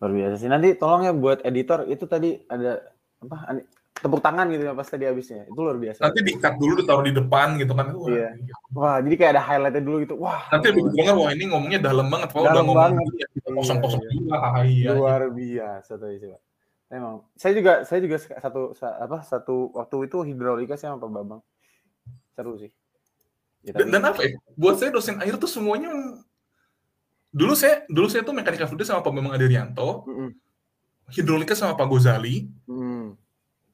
Luar biasa sih. Nanti tolong ya buat editor itu tadi ada apa tepuk tangan gitu ya pas tadi habisnya. Itu luar biasa. Nanti di-cut dulu ditaruh di depan gitu kan. Wah, iya. Gitu. Wah, jadi kayak ada highlightnya dulu gitu. Wah. Nanti lebih dengar wah ini ngomongnya dalam banget. Kalau udah ngomong banget. Ya, kosong-kosong iya, juga. Ah, iya, luar biasa tuh coba. Emang saya juga saya juga satu apa satu waktu itu hidrolika sih sama Pak Bambang. Seru sih. Ya, dan, dan apa ya? Buat saya dosen air tuh semuanya dulu saya dulu saya tuh mekanika fluid sama Pak Bambang Adrianto. Mm -hmm. Hidrolika sama Pak Gozali. Mm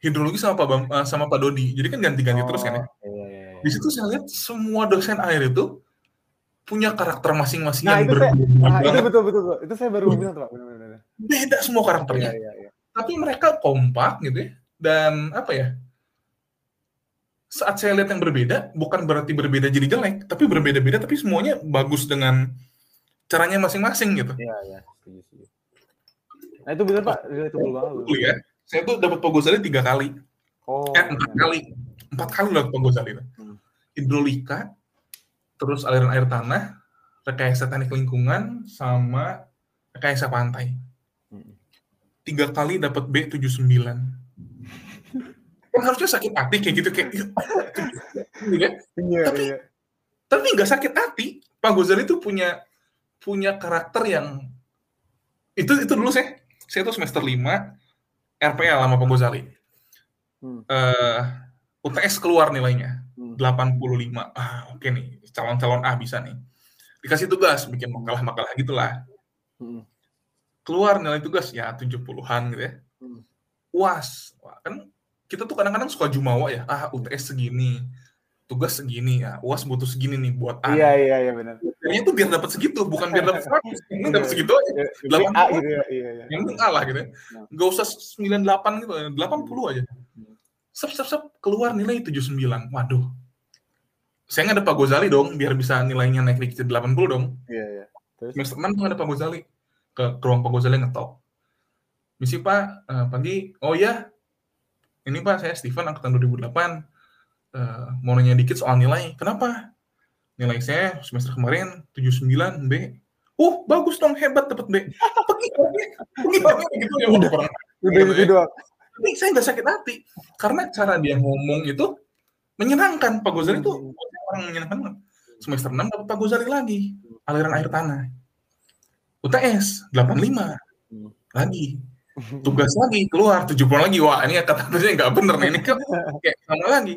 hidrologi sama Pak Bam, uh, sama Pak Dodi. Jadi kan ganti-ganti oh, terus kan ya. Iya, iya, iya. Di situ saya lihat semua dosen air itu punya karakter masing-masing nah, yang berbeda. Nah, itu betul betul. Itu saya baru bilang tuh Pak. Benar-benar. Beda semua karakternya. Iya, iya, iya. Tapi mereka kompak gitu ya. Dan apa ya? Saat saya lihat yang berbeda, bukan berarti berbeda jadi jelek, tapi berbeda-beda tapi semuanya bagus dengan caranya masing-masing gitu. Iya, iya, Nah, itu benar Pak, itu banget. Ya saya tuh dapat Pogosali tiga kali. Oh. Eh, empat iya. kali. Empat kali dapat Pogosali. Hmm. Hidrolika, terus aliran air tanah, rekayasa teknik lingkungan, sama rekayasa pantai. Hmm. Tiga kali dapat B79. kan harusnya sakit hati kayak gitu kayak gitu kan? Iya, tapi iya. tapi nggak sakit hati Pak Gozali itu punya punya karakter yang itu itu dulu saya saya tuh semester 5 RPL sama Pak Gozali. Hmm. Uh, eh, UTS keluar nilainya hmm. 85. Ah, oke okay nih, calon-calon A bisa nih. Dikasih tugas bikin makalah-makalah gitulah. Hmm. Keluar nilai tugas ya 70-an gitu ya. Hmm. UAS. Wah, kan kita tuh kadang-kadang suka jumawa ya. Ah, UTS segini tugas segini ya uas butuh segini nih buat A iya iya iya benar Kayaknya tuh biar dapat segitu bukan biar dapat seratus ini dapat segitu aja. Iya, delapan A gitu ya iya, iya. yang penting A lah gitu ya. Nah. nggak usah sembilan delapan gitu delapan puluh aja. Sep sep sep keluar nilai tujuh sembilan. Waduh. Saya nggak ada Pak Gozali dong biar bisa nilainya naik dikit delapan puluh dong. Iya iya. Semester enam tuh ada Pak Gozali. Ke, ke ruang Pak Gozali ngetok. Misi Pak uh, pagi. Oh ya ini Pak saya Steven angkatan 2008 uh, mau nanya dikit soal nilai. Kenapa? Nilai saya semester kemarin 79 B. Oh, bagus dong, hebat dapat B. Pergi, pergi, pergi, gitu ya udah pernah. Udah gitu doang. Tapi saya nggak sakit hati karena cara dia ngomong itu menyenangkan. Pak Gozali itu hmm. orang menyenangkan. Semester 6 dapat Pak Gozali lagi, aliran air tanah. UTS 85 hmm. lagi tugas lagi keluar 70 lagi wah ini kata-katanya nggak bener nih ini kan kayak sama lagi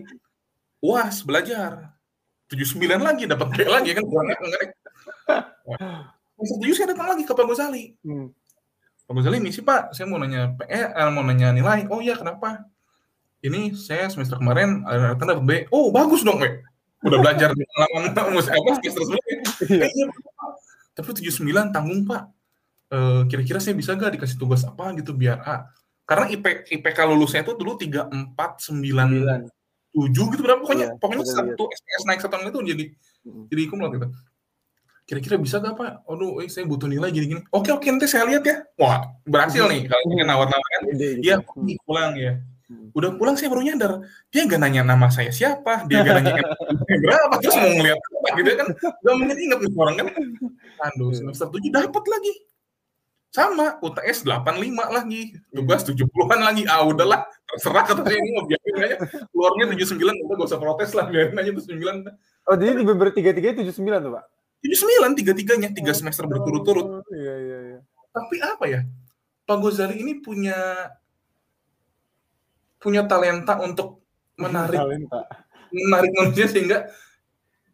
UAS belajar. 79 lagi dapat B lagi kan kurang ngerek. Setuju saya datang lagi ke Pak Gozali. Hmm. Pak Gozali misi Pak, saya mau nanya PE, eh, mau nanya nilai. Oh iya kenapa? Ini saya semester kemarin ada dapat B. Oh bagus dong, B. Udah belajar di pengalaman musik apa semester sebelumnya. Iya. Eh, iya, Tapi 79 tanggung Pak. Eh, kira-kira saya bisa gak dikasih tugas apa gitu biar A. Karena IP, IPK lulusnya itu dulu 349 tujuh gitu berapa pokoknya iya, pokoknya satu SPS naik satu itu jadi hmm. jadi kumlot gitu kira-kira bisa gak pak? Aduh, eh, saya butuh nilai gini-gini. Oke oke nanti saya lihat ya. Wah berhasil nih kalau ingin nawar-nawar kan. Iya pulang ya. Udah pulang saya baru nyadar dia gak nanya nama saya siapa, dia gak nanya berapa terus mau ngeliat apa gitu kan. Gak mungkin inget nih orang kan. Aduh semester tujuh dapat lagi sama UTS 85 lagi. Tugas 70-an lagi. Ah udahlah terserah kata saya ini mau biarin aja. Keluarnya 79 udah gak usah protes lah biarin aja 79 oh jadi di beberapa tiga tiga tujuh sembilan tuh pak? tujuh sembilan tiga tiganya tiga semester berturut-turut. oh, iya iya iya. Tapi apa ya? Pak Gozali ini punya punya talenta untuk menarik talenta. menarik manusia sehingga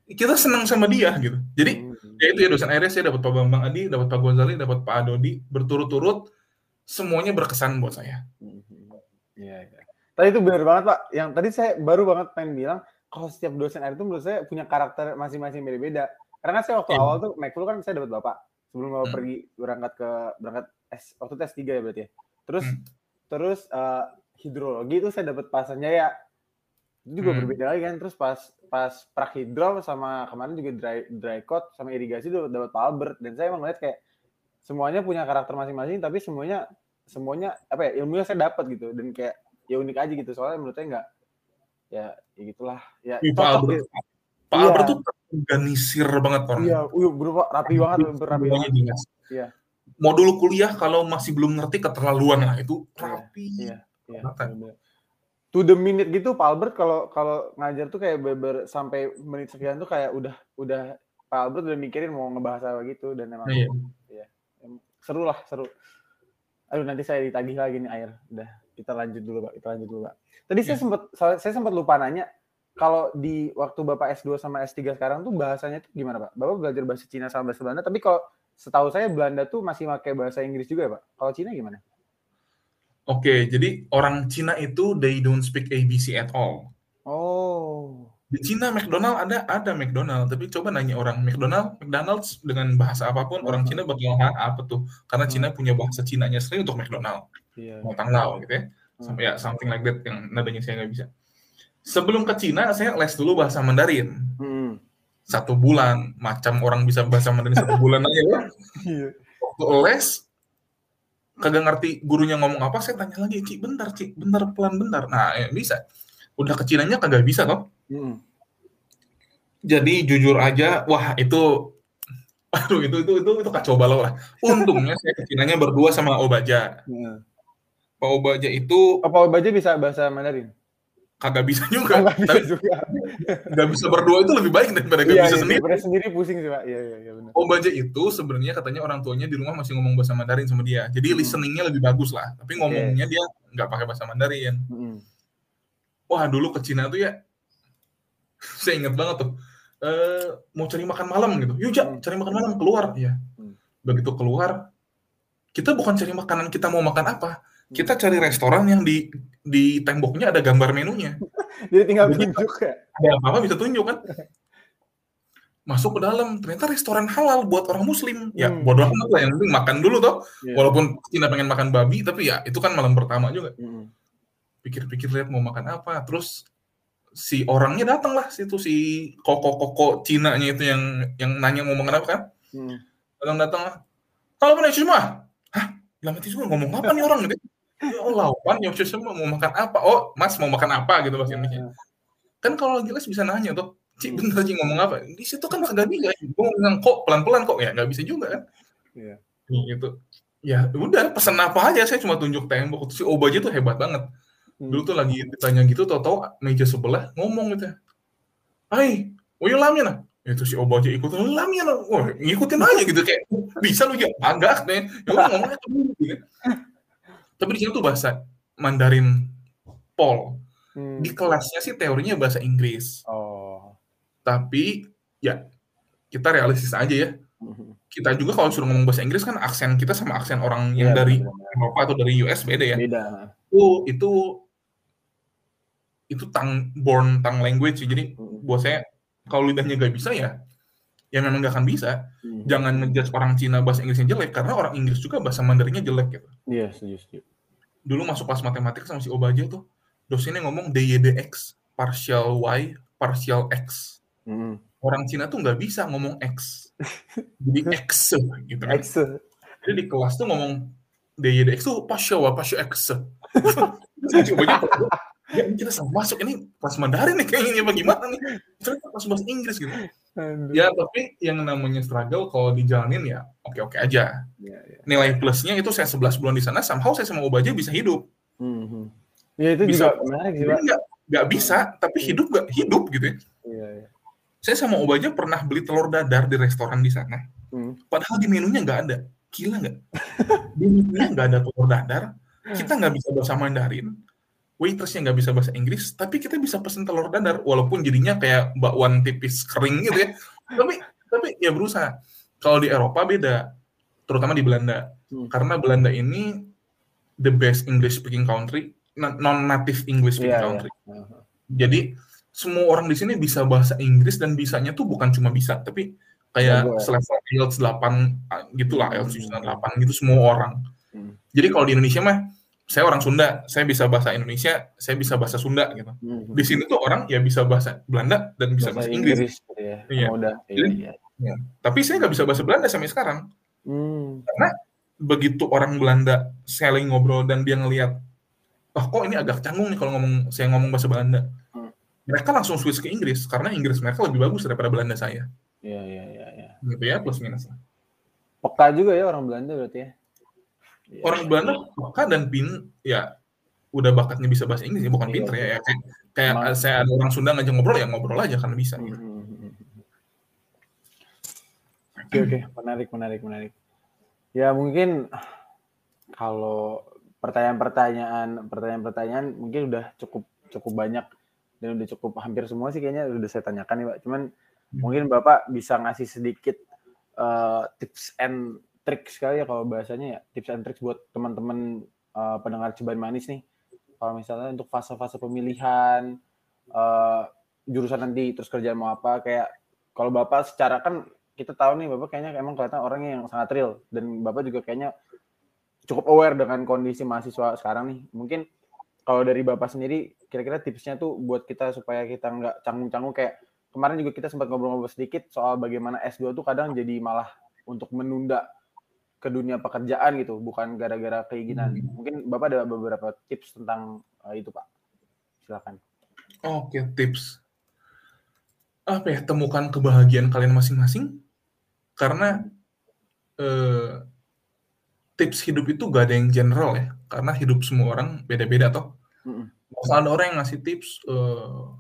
kita senang sama dia gitu. Jadi Hmm. Ya itu ya dosen akhirnya saya dapat Pak Bambang Adi, dapat Pak Ghazali, dapat Pak Adodi berturut-turut semuanya berkesan buat saya. Mhm. Iya, iya. Tadi itu benar banget Pak. Yang tadi saya baru banget pengen bilang kalau setiap dosen air itu menurut saya punya karakter masing-masing beda-beda. Karena saya waktu Iya. awal tuh Mekful kan saya dapat bapak sebelum bapak Hmm. pergi berangkat ke berangkat S waktu tes 3 ya berarti ya. Terus Hmm. terus eh, hidrologi itu saya dapat Pak Sanjaya. Itu juga Hmm. berbeda lagi kan. Terus pas pas prakhidro sama kemarin juga dry dry coat sama irigasi itu dapat Pak Albert dan saya emang ngeliat kayak semuanya punya karakter masing-masing tapi semuanya semuanya apa ya ilmunya saya dapat gitu dan kayak ya unik aja gitu soalnya menurut saya nggak ya, ya gitulah ya Pak cocok Albert, gitu. Pak Iya. Albert tuh terorganisir banget orang. iya uyuh berupa rapi banget rapi Semuanya banget. Iya. Modul kuliah kalau masih belum ngerti keterlaluan lah itu Iya, rapi. iya iya Banget. To the minute gitu Pak Albert kalau kalau ngajar tuh kayak beber sampai menit sekian tuh kayak udah udah Pak Albert udah mikirin mau ngebahas apa gitu dan emang iya. em- seru lah seru. Aduh nanti saya ditagih lagi nih air. Udah kita lanjut dulu pak kita lanjut dulu pak. Tadi saya Iya. sempat saya sempat lupa nanya kalau di waktu bapak S2 sama S3 sekarang tuh bahasanya tuh gimana pak? Bapak belajar bahasa Cina sama bahasa Belanda tapi kalau setahu saya Belanda tuh masih pakai bahasa Inggris juga ya pak? Kalau Cina gimana Oke, jadi orang Cina itu they don't speak ABC at all. oh Di Cina McDonald ada ada McDonald, tapi coba nanya orang McDonald, McDonald's dengan bahasa apa pun orang Hmm. Cina bakal "Hah, apa tuh? Karena Hmm. Cina punya bahasa Cinanya sendiri untuk McDonald, iya mau tanglau gitu ya. Hmm. Sampai ya something like that yang nadanya saya nggak bisa. Sebelum ke Cina saya les dulu bahasa Mandarin. Hmm. Satu bulan, macam orang bisa bahasa Mandarin satu bulan aja ya. Iya. Waktu les kagak ngerti gurunya ngomong apa, saya tanya lagi, Ci, bentar, Ci, bentar, pelan, bentar. Nah, ya, bisa. Udah ke Cinanya kagak bisa toh. Hmm. Jadi jujur aja, wah itu aduh itu itu itu itu kacau balau lah. Untungnya saya kecinanya berdua sama Obaja. Hmm. Pak Obaja itu apa baca bisa bahasa Mandarin kagak bisa juga, nggak bisa tapi juga nggak bisa berdua itu lebih baik daripada nggak iya, bisa iya, sendiri. daripada sendiri pusing sih pak iya iya iya benar Obaja itu sebenarnya katanya orang tuanya di rumah masih ngomong bahasa Mandarin sama dia, jadi Hmm. listeningnya lebih bagus lah. Tapi ngomongnya dia nggak pakai bahasa Mandarin. Hmm. Wah dulu ke Cina tuh ya, saya inget banget tuh. Eh, mau cari makan malam gitu, yuk Jak, Hmm. cari makan malam keluar ya. Hmm. Begitu keluar, kita bukan cari makanan kita mau makan apa. Kita cari restoran yang di di temboknya ada gambar menunya, jadi tinggal Jadi- tunjuk ya ada apa-apa bisa tunjuk kan. Masuk ke dalam, ternyata restoran halal buat orang Muslim. Ya Hmm. bodoh amat lah, yang penting makan dulu toh. Iya. Walaupun Cina pengen makan babi, tapi ya itu kan malam pertama juga. Hmm. Pikir-pikir lihat mau makan apa, terus si orangnya datang lah situ si koko-koko Cina-nya itu yang yang nanya mau makan apa kan? Hmm. Datang datang lah. Kalau mana semua? Hah? Lama itu ngomong apa nih orang gitu? Ya Allah, lawan ya semua mau makan apa? Oh, Mas mau makan apa gitu bahasa Indonesia. Kan kalau lagi les bisa nanya tuh, Cik bener Cik ngomong apa? Di situ kan kagak bisa. Gue ngomong kok pelan-pelan kok ya nggak bisa juga kan? Iya. Gitu. Ya udah pesen apa aja saya cuma tunjuk tembok. Si Obaja tuh hebat banget. Hmm. Dulu tuh lagi ditanya gitu, tau-tau meja sebelah ngomong gitu. Hai, oh iya lamia Itu si Obaja ikut lamia Wah, ngikutin aja gitu kayak bisa lu ya agak deh. Ya udah ngomongnya tuh gitu. Tapi di sini tuh bahasa Mandarin Pol. Hmm. Di kelasnya sih teorinya bahasa Inggris. oh Tapi ya kita realistis aja ya. Hmm. Kita juga kalau suruh ngomong bahasa Inggris kan aksen kita sama aksen orang yang Iya, dari benar-benar. Eropa atau dari US beda ya. beda Itu itu itu tang born tang language sih. Jadi Hmm. buat saya kalau lidahnya gak bisa ya ya memang gak akan bisa. Hmm. Jangan ngejudge orang Cina bahasa Inggrisnya jelek karena orang Inggris juga bahasa Mandarinnya jelek gitu. iya setuju setuju Dulu masuk kelas matematika sama si Obaja tuh dosennya ngomong DYDX partial Y partial X. Hmm. Orang Cina tuh nggak bisa ngomong X. Jadi X gitu kan. X Jadi di kelas tuh ngomong DYDX tuh partial Y partial X. Obaja ya ini kita sama masuk ini kelas Mandarin nih kayaknya gimana nih. Ternyata kelas bahasa Inggris gitu. Aduh. Ya tapi yang namanya struggle kalau dijalanin ya oke-oke aja. Iya, iya. Nilai plusnya itu saya 11 bulan di sana, somehow saya sama Obaja bisa hidup. Hmm. Ya itu Bisa. juga menarik nggak nggak bisa, tapi hidup nggak hidup gitu ya. Iya, iya. Saya sama Obaja pernah beli telur dadar di restoran di sana. Hmm. Padahal di menunya nggak ada. Gila nggak? Di menunya nggak ada telur dadar. Kita nggak bisa bahasa Mandarin. Waitressnya nggak bisa bahasa Inggris, tapi kita bisa pesen telur dadar walaupun jadinya kayak bakwan tipis kering gitu ya. tapi tapi ya berusaha. Kalau di Eropa beda, terutama di Belanda. Hmm. Karena Belanda ini the best English speaking country, non native English speaking yeah, iya. country. Yeah. Uh-huh. Jadi semua orang di sini bisa bahasa Inggris dan bisanya tuh bukan cuma bisa, tapi kayak yeah, selevel IELTS 8 gitulah, IELTS 8 gitu semua orang. Hmm. Jadi kalau di Indonesia mah saya orang Sunda, saya bisa bahasa Indonesia, saya bisa bahasa Sunda gitu. Hmm. Di sini tuh orang ya bisa bahasa Belanda dan bisa bahasa, bahasa Inggris. Inggris ya. Iya. Udah, iya, iya. Ya. Tapi saya nggak bisa bahasa Belanda sampai sekarang. Hmm. Karena begitu orang Belanda selling ngobrol dan dia ngelihat, oh kok ini agak canggung nih kalau ngomong saya ngomong bahasa Belanda. Hmm. Mereka langsung switch ke Inggris karena Inggris mereka lebih bagus daripada Belanda saya. Iya iya iya. Ya. Gitu ya plus minus lah. Peka juga ya orang Belanda berarti ya. Iya. Orang Belanda bakat dan pin ya udah bakatnya bisa bahasa Inggris ya bukan iya, pinter ya, ya. kayak, kayak saya ada orang Sunda ngajak ngobrol ya ngobrol aja karena bisa gitu. Hmm, hmm, oke oke menarik menarik menarik. Ya mungkin kalau pertanyaan-pertanyaan pertanyaan-pertanyaan mungkin udah cukup cukup banyak dan udah cukup hampir semua sih kayaknya udah saya tanyakan nih Pak. Cuman hmm. mungkin Bapak bisa ngasih sedikit uh, tips and trik sekali ya kalau bahasanya ya tips and tricks buat teman-teman uh, pendengar ceban manis nih. Kalau misalnya untuk fase-fase pemilihan uh, jurusan nanti terus kerjaan mau apa kayak kalau bapak secara kan kita tahu nih bapak kayaknya emang kelihatan orangnya yang sangat real dan bapak juga kayaknya cukup aware dengan kondisi mahasiswa sekarang nih. Mungkin kalau dari bapak sendiri kira-kira tipsnya tuh buat kita supaya kita nggak canggung-canggung kayak kemarin juga kita sempat ngobrol-ngobrol sedikit soal bagaimana S2 tuh kadang jadi malah untuk menunda ke dunia pekerjaan gitu, bukan gara-gara keinginan. Hmm. Mungkin Bapak ada beberapa tips tentang uh, itu, Pak. Silakan. Oke, tips. Apa ya? Temukan kebahagiaan kalian masing-masing. Karena uh, tips hidup itu gak ada yang general ya. Karena hidup semua orang beda-beda toh. Hmm. ada orang yang ngasih tips uh,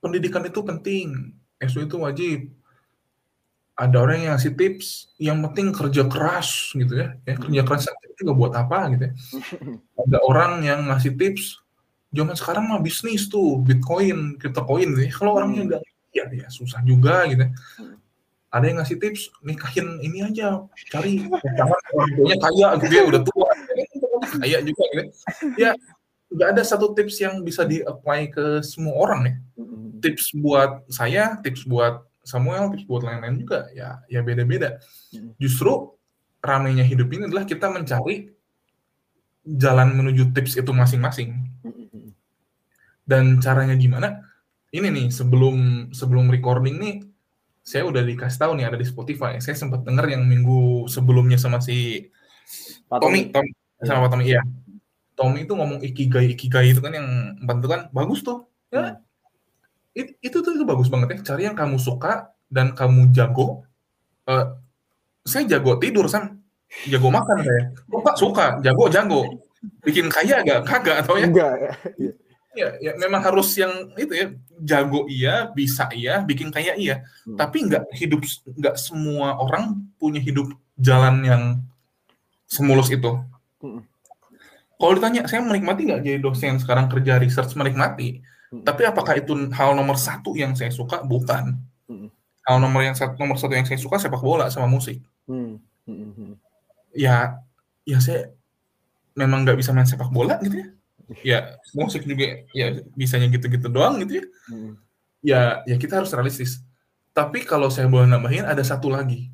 pendidikan itu penting, SU itu wajib, ada orang yang ngasih tips yang penting kerja keras gitu ya, ya kerja keras itu nggak buat apa gitu ya. ada orang yang ngasih tips zaman sekarang mah bisnis tuh bitcoin cryptocurrency gitu ya. kalau orangnya nggak ya ya susah juga gitu ya. ada yang ngasih tips nikahin ini aja cari pasangan orang tuanya kaya gitu ya udah tua. Kaya juga gitu ya, ya nggak ada satu tips yang bisa di apply ke semua orang ya. Tips buat saya tips buat Samuel buat lain-lain juga ya ya beda-beda. Hmm. Justru ramainya hidup ini adalah kita mencari jalan menuju tips itu masing-masing. Dan caranya gimana? Ini nih sebelum sebelum recording nih saya udah dikasih tahu nih ada di Spotify. Saya sempat dengar yang minggu sebelumnya sama si Tommy, Tommy sama Tommy iya. Tommy itu ngomong ikigai ikigai itu kan yang bantu kan bagus tuh. Ya, hmm it, itu tuh itu bagus banget ya cari yang kamu suka dan kamu jago. Uh, saya jago tidur sam. Jago makan saya. Suka suka. Jago jago. Bikin kaya agak kagak atau ya? Enggak ya. ya ya memang harus yang itu ya. Jago iya bisa iya bikin kaya iya. Hmm. tapi nggak hidup nggak semua orang punya hidup jalan yang semulus itu. Hmm. kalau ditanya saya menikmati nggak jadi dosen sekarang kerja research? Menikmati Hmm. Tapi apakah itu hal nomor satu yang saya suka? Bukan. Hmm. Hal nomor yang satu, nomor satu yang saya suka sepak bola sama musik. Hmm. Hmm. hmm. Ya, ya saya memang nggak bisa main sepak bola gitu ya. Ya musik juga ya bisanya gitu-gitu doang gitu ya. Hmm. Ya, ya kita harus realistis. Tapi kalau saya boleh nambahin ada satu lagi,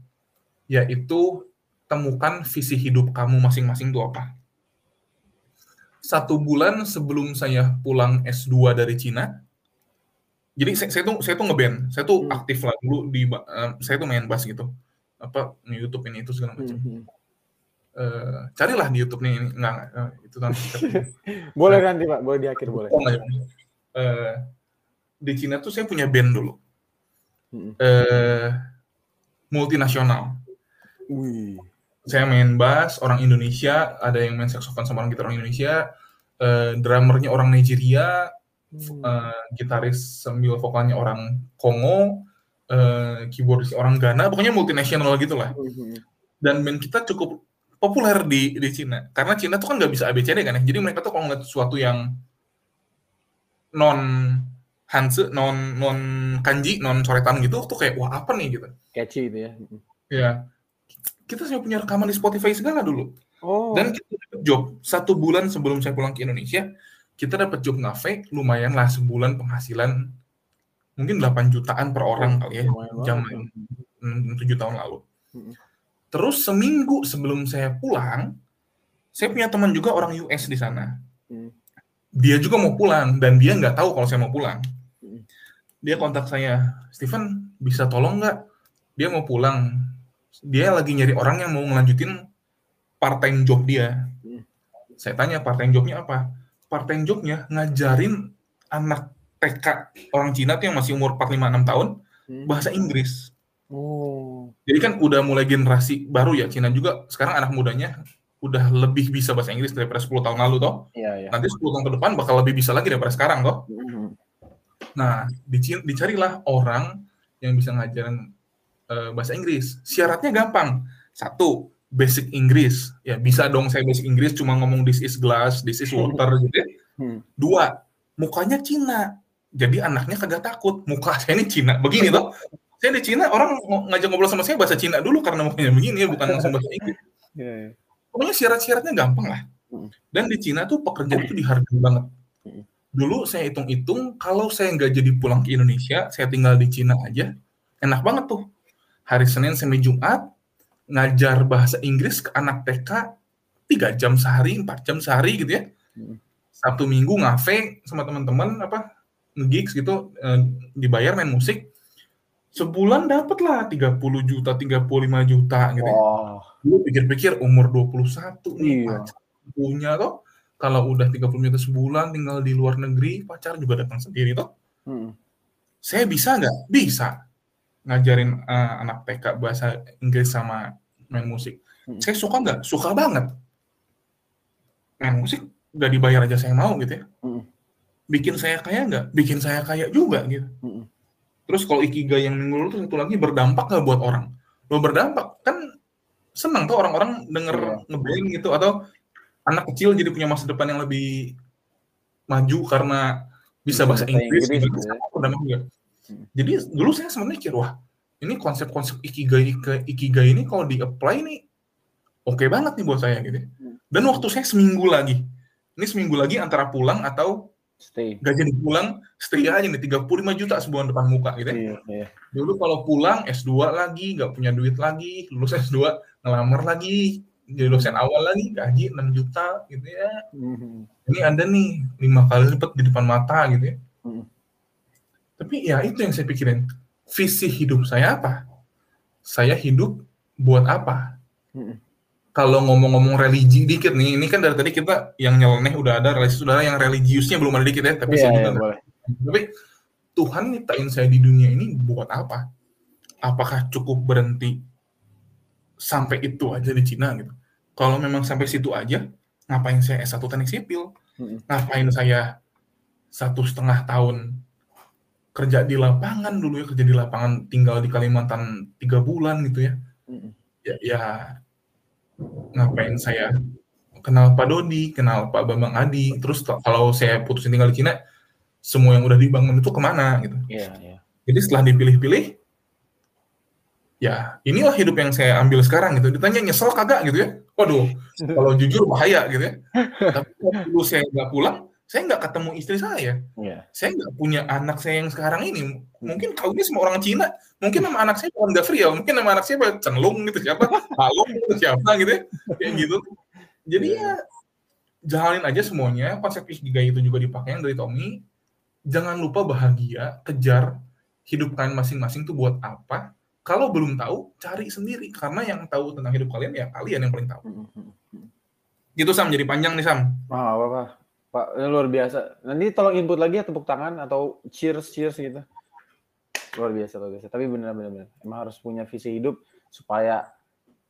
yaitu temukan visi hidup kamu masing-masing itu apa satu bulan sebelum saya pulang S2 dari Cina. Jadi saya, saya tuh saya tuh ngeband, saya tuh hmm. aktif lah dulu di uh, saya tuh main bass gitu. Apa YouTube ini itu segala macam. Hmm. Uh, carilah di YouTube nih enggak, uh, itu kan. boleh nah, nanti Pak, boleh di akhir boleh. Uh, di Cina tuh saya punya band dulu. Hmm. Uh, multinasional. Wih saya main bass orang Indonesia, ada yang main saxophone sama orang gitar orang Indonesia, uh, drummernya orang Nigeria, hmm. uh, gitaris sambil vokalnya orang Kongo, uh, keyboardis orang Ghana, pokoknya multinasional gitu lah. Hmm. Dan band kita cukup populer di di Cina. Karena Cina tuh kan nggak bisa ABCD kan ya. Jadi mereka tuh kalau ngeliat sesuatu yang non Hanse, non non kanji, non coretan gitu tuh kayak wah apa nih gitu. Catchy gitu ya. Ya. Kita sudah punya rekaman di Spotify segala dulu. Oh. Dan kita dapat job satu bulan sebelum saya pulang ke Indonesia, kita dapat job ngafe lumayan lah sebulan penghasilan mungkin 8 jutaan per orang kali ya zaman banget. tujuh tahun lalu. Mm. Terus seminggu sebelum saya pulang, saya punya teman juga orang US di sana. Hmm. Dia juga mau pulang dan dia nggak tahu kalau saya mau pulang. Hmm. Dia kontak saya, Steven bisa tolong nggak? Dia mau pulang. Dia lagi nyari orang yang mau ngelanjutin part time job dia. Hmm. Saya tanya part time jobnya apa? Part time jobnya ngajarin anak TK orang Cina tuh yang masih umur 4-5-6 tahun Hmm. bahasa Inggris. Oh. Jadi kan udah mulai generasi baru ya Cina juga sekarang anak mudanya udah lebih bisa bahasa Inggris daripada 10 tahun lalu toh. Iya, iya. Nanti 10 tahun ke depan bakal lebih bisa lagi daripada sekarang toh. Mhm. Nah, dici- dicarilah orang yang bisa ngajarin eh, bahasa Inggris. Syaratnya gampang. Satu, basic Inggris. Ya, bisa dong saya basic Inggris cuma ngomong this is glass, this is water gitu ya. Hmm. Dua, mukanya Cina. Jadi anaknya kagak takut. Muka saya ini Cina. Begini toh. Saya di Cina orang ng- ngajak ngobrol sama saya bahasa Cina dulu karena mukanya begini bukan langsung bahasa Inggris. Iya, iya. Pokoknya syarat-syaratnya gampang lah. Mm. Dan di Cina tuh pekerjaan itu dihargai banget. Mm. Dulu saya hitung-hitung, kalau saya nggak jadi pulang ke Indonesia, saya tinggal di Cina aja, enak banget tuh. Hari Senin sampai Jumat, ngajar bahasa Inggris ke anak TK, 3 jam sehari, 4 jam sehari gitu ya. Mm. Sabtu Minggu ngafe sama teman-teman, apa, nge-gigs gitu, eh, dibayar main musik, sebulan dapet lah 30 juta, 35 juta gitu ya Wah. dulu pikir-pikir umur 21 nih Iya. pacar punya toh kalau udah 30 juta sebulan tinggal di luar negeri pacar juga datang sendiri toh Hmm. saya bisa nggak bisa ngajarin eh, anak TK bahasa Inggris sama main musik Hmm. saya suka nggak suka banget main musik udah dibayar aja saya mau gitu ya Hmm. bikin saya kaya nggak bikin saya kaya juga gitu Hmm. Terus kalau ikigai yang minggu lalu tuh satu lagi berdampak nggak buat orang? Lo berdampak kan senang tuh orang-orang denger ngeband gitu atau anak kecil jadi punya masa depan yang lebih maju karena bisa bahasa Bahasa Inggris, Inggris, gitu. ya. Hmm. Jadi dulu saya sempat mikir wah ini konsep-konsep ikigai ke ikigai ini kalau di apply nih oke banget nih buat saya gitu. ya. Hmm. Dan waktu saya seminggu lagi, ini seminggu lagi antara pulang atau Stay. gak jadi pulang, stay aja nih 35 juta sebulan depan muka gitu ya. Iya, iya. Dulu kalau pulang S2 lagi, nggak punya duit lagi, lulus S2, ngelamar lagi, jadi dosen awal lagi, gaji 6 juta gitu ya. Mhm. Ini ada nih, lima kali lipat di depan mata gitu ya. Hmm. Tapi ya itu yang saya pikirin. Visi hidup saya apa? Saya hidup buat apa? Hmm. Kalau ngomong-ngomong religi dikit nih, ini kan dari tadi kita yang nyeleneh udah ada, religi sudah ada, yang religiusnya belum ada dikit ya, tapi Iya, saya iya, juga boleh. Tapi Tuhan nyiptain saya di dunia ini buat apa? Apakah cukup berhenti sampai itu aja di Cina gitu? Kalau memang sampai situ aja, ngapain saya S1 teknik sipil? Ngapain saya satu setengah tahun kerja di lapangan dulu ya, kerja di lapangan tinggal di Kalimantan tiga bulan gitu ya? Ya, ya ngapain saya kenal Pak Dodi, kenal Pak Bambang Adi, terus kalau saya putusin tinggal di Cina, semua yang udah dibangun itu ke mana gitu. Iya, iya. Jadi setelah dipilih-pilih, ya inilah hidup yang saya ambil sekarang gitu. Ditanya nyesel kagak gitu ya. Waduh, kalau jujur bahaya gitu ya. Tapi kalau dulu saya nggak pulang, saya nggak ketemu istri saya. Iya. Saya nggak punya anak saya yang sekarang ini. Mungkin kawinnya sama orang Cina. Mungkin nama anak saya bukan ya. Mungkin nama anak saya? Cenlung gitu siapa? Halong gitu siapa gitu ya. Kayak gitu. Jadi ya jalanin aja semuanya. Konsep Ikigai itu juga dipakai yang dari Tommy. Jangan lupa bahagia, kejar hidup kalian masing-masing tuh buat apa. Kalau belum tahu, cari sendiri. Karena yang tahu tentang hidup kalian ya kalian yang paling tahu. Mm-mm. Gitu Sam, jadi panjang nih Sam. Ah, apa apa. Pak, ini luar biasa. Nanti tolong input lagi ya tepuk tangan atau cheers cheers gitu. Luar biasa luar biasa. Tapi benar benar benar. Emang harus punya visi hidup supaya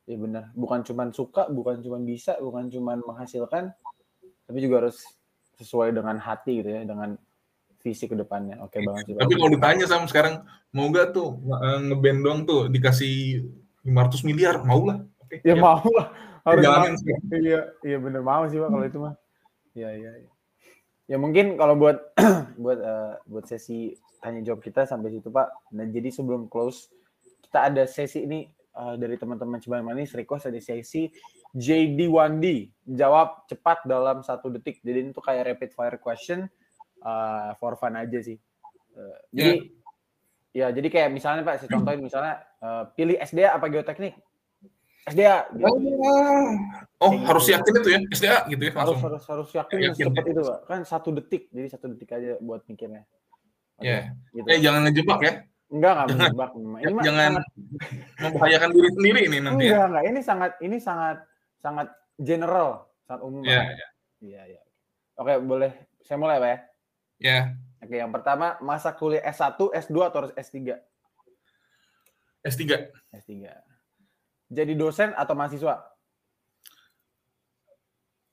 ya benar. Bukan cuman suka, bukan cuman bisa, bukan cuman menghasilkan, tapi juga harus sesuai dengan hati gitu ya, dengan visi ke depannya. Oke banget sih. Tapi kalau ditanya Sam sekarang, mau gak tuh eh, ngeband doang tuh dikasih 500 miliar? Mau lah. Oke, ya siap. mau lah, harus mau. Iya, iya bener mau sih pak kalau itu mah. Iya iya. iya. Ya mungkin kalau buat buat uh, buat sesi tanya jawab kita sampai situ pak. Dan jadi sebelum close kita ada sesi ini uh, dari teman-teman Ciban Manis request ada sesi JD1D jawab cepat dalam satu detik. Jadi itu kayak rapid fire question uh, for fun aja sih. Uh, jadi yeah. ya jadi kayak misalnya pak saya contohin misalnya uh, pilih SDA apa geoteknik SDA. Gitu. Oh, gitu. harus yakin itu ya SDA gitu ya langsung. Harus harus harus yakin, yakin cepat ya. itu pak. Kan satu detik, jadi satu detik aja buat mikirnya. Ya. Yeah. Gitu. Eh jangan ngejebak ya. Enggak, enggak ngejebak. Ini jangan sangat... membahayakan diri sendiri ini nanti enggak, ya. Enggak, ini sangat ini sangat sangat general, sangat umum. Iya, iya. Iya, iya. Oke, boleh saya mulai, Pak ya? Iya. Oke, yang pertama masa kuliah S1, S2 atau S3? S3. S3 jadi dosen atau mahasiswa?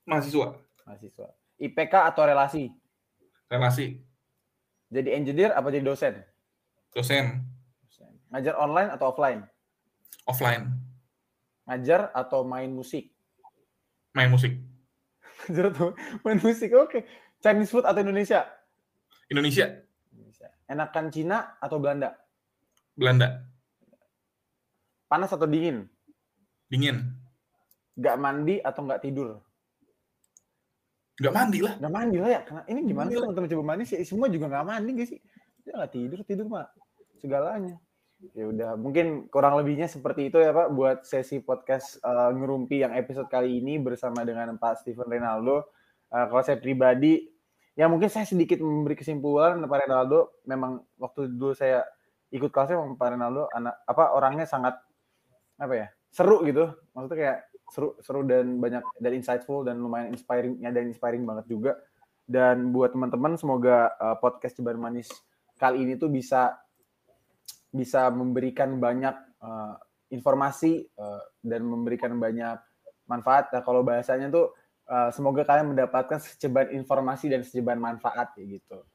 Mahasiswa. Mahasiswa. IPK atau relasi? Relasi. Jadi engineer apa jadi dosen? Dosen. Ngajar online atau offline? Offline. Ngajar atau main musik? Main musik. Ngajar atau main musik, oke. Okay. Chinese food atau Indonesia? Indonesia. Indonesia. Enakan Cina atau Belanda? Belanda. Panas atau dingin? Dingin. Gak mandi atau nggak tidur? Gak mandi lah. Gak mandi lah ya. Karena ini gimana sih teman-teman coba mandi sih? Semua juga gak mandi gak sih? Dia gak tidur, tidur mah segalanya. Ya udah, mungkin kurang lebihnya seperti itu ya Pak buat sesi podcast uh, ngerumpi yang episode kali ini bersama dengan Pak Steven Ronaldo. Uh, kalau saya pribadi, ya mungkin saya sedikit memberi kesimpulan Pak Ronaldo. Memang waktu dulu saya ikut kelasnya Pak Ronaldo, anak apa orangnya sangat apa ya seru gitu maksudnya kayak seru seru dan banyak dan insightful dan lumayan inspiringnya dan inspiring banget juga dan buat teman-teman semoga uh, podcast Cebar Manis kali ini tuh bisa bisa memberikan banyak uh, informasi uh, dan memberikan banyak manfaat. Nah, kalau bahasanya tuh uh, semoga kalian mendapatkan seceban informasi dan seceban manfaat ya gitu.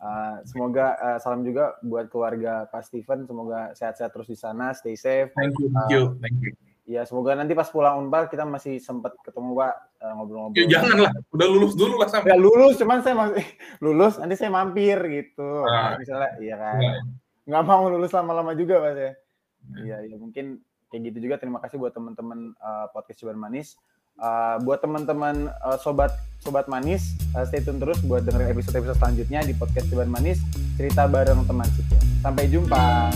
Uh, semoga uh, salam juga buat keluarga Pak Steven. Semoga sehat-sehat terus di sana, stay safe. Thank you, thank you, thank you. Ya semoga nanti pas pulang unpar kita masih sempat ketemu Pak uh, ngobrol-ngobrol. Ya jangan lah, udah lulus dulu lah sampai. Ya lulus, cuman saya masih lulus, nanti saya mampir gitu. Nah, misalnya, iya kan. Nah. Nggak mau lulus lama-lama juga Pak saya. Iya, ya mungkin kayak gitu juga. Terima kasih buat teman-teman uh, podcast Cibar Manis. Uh, buat teman-teman uh, sobat sobat manis uh, stay tune terus buat dengerin episode-episode selanjutnya di podcast Ceban Manis cerita bareng teman sipil. Sampai jumpa.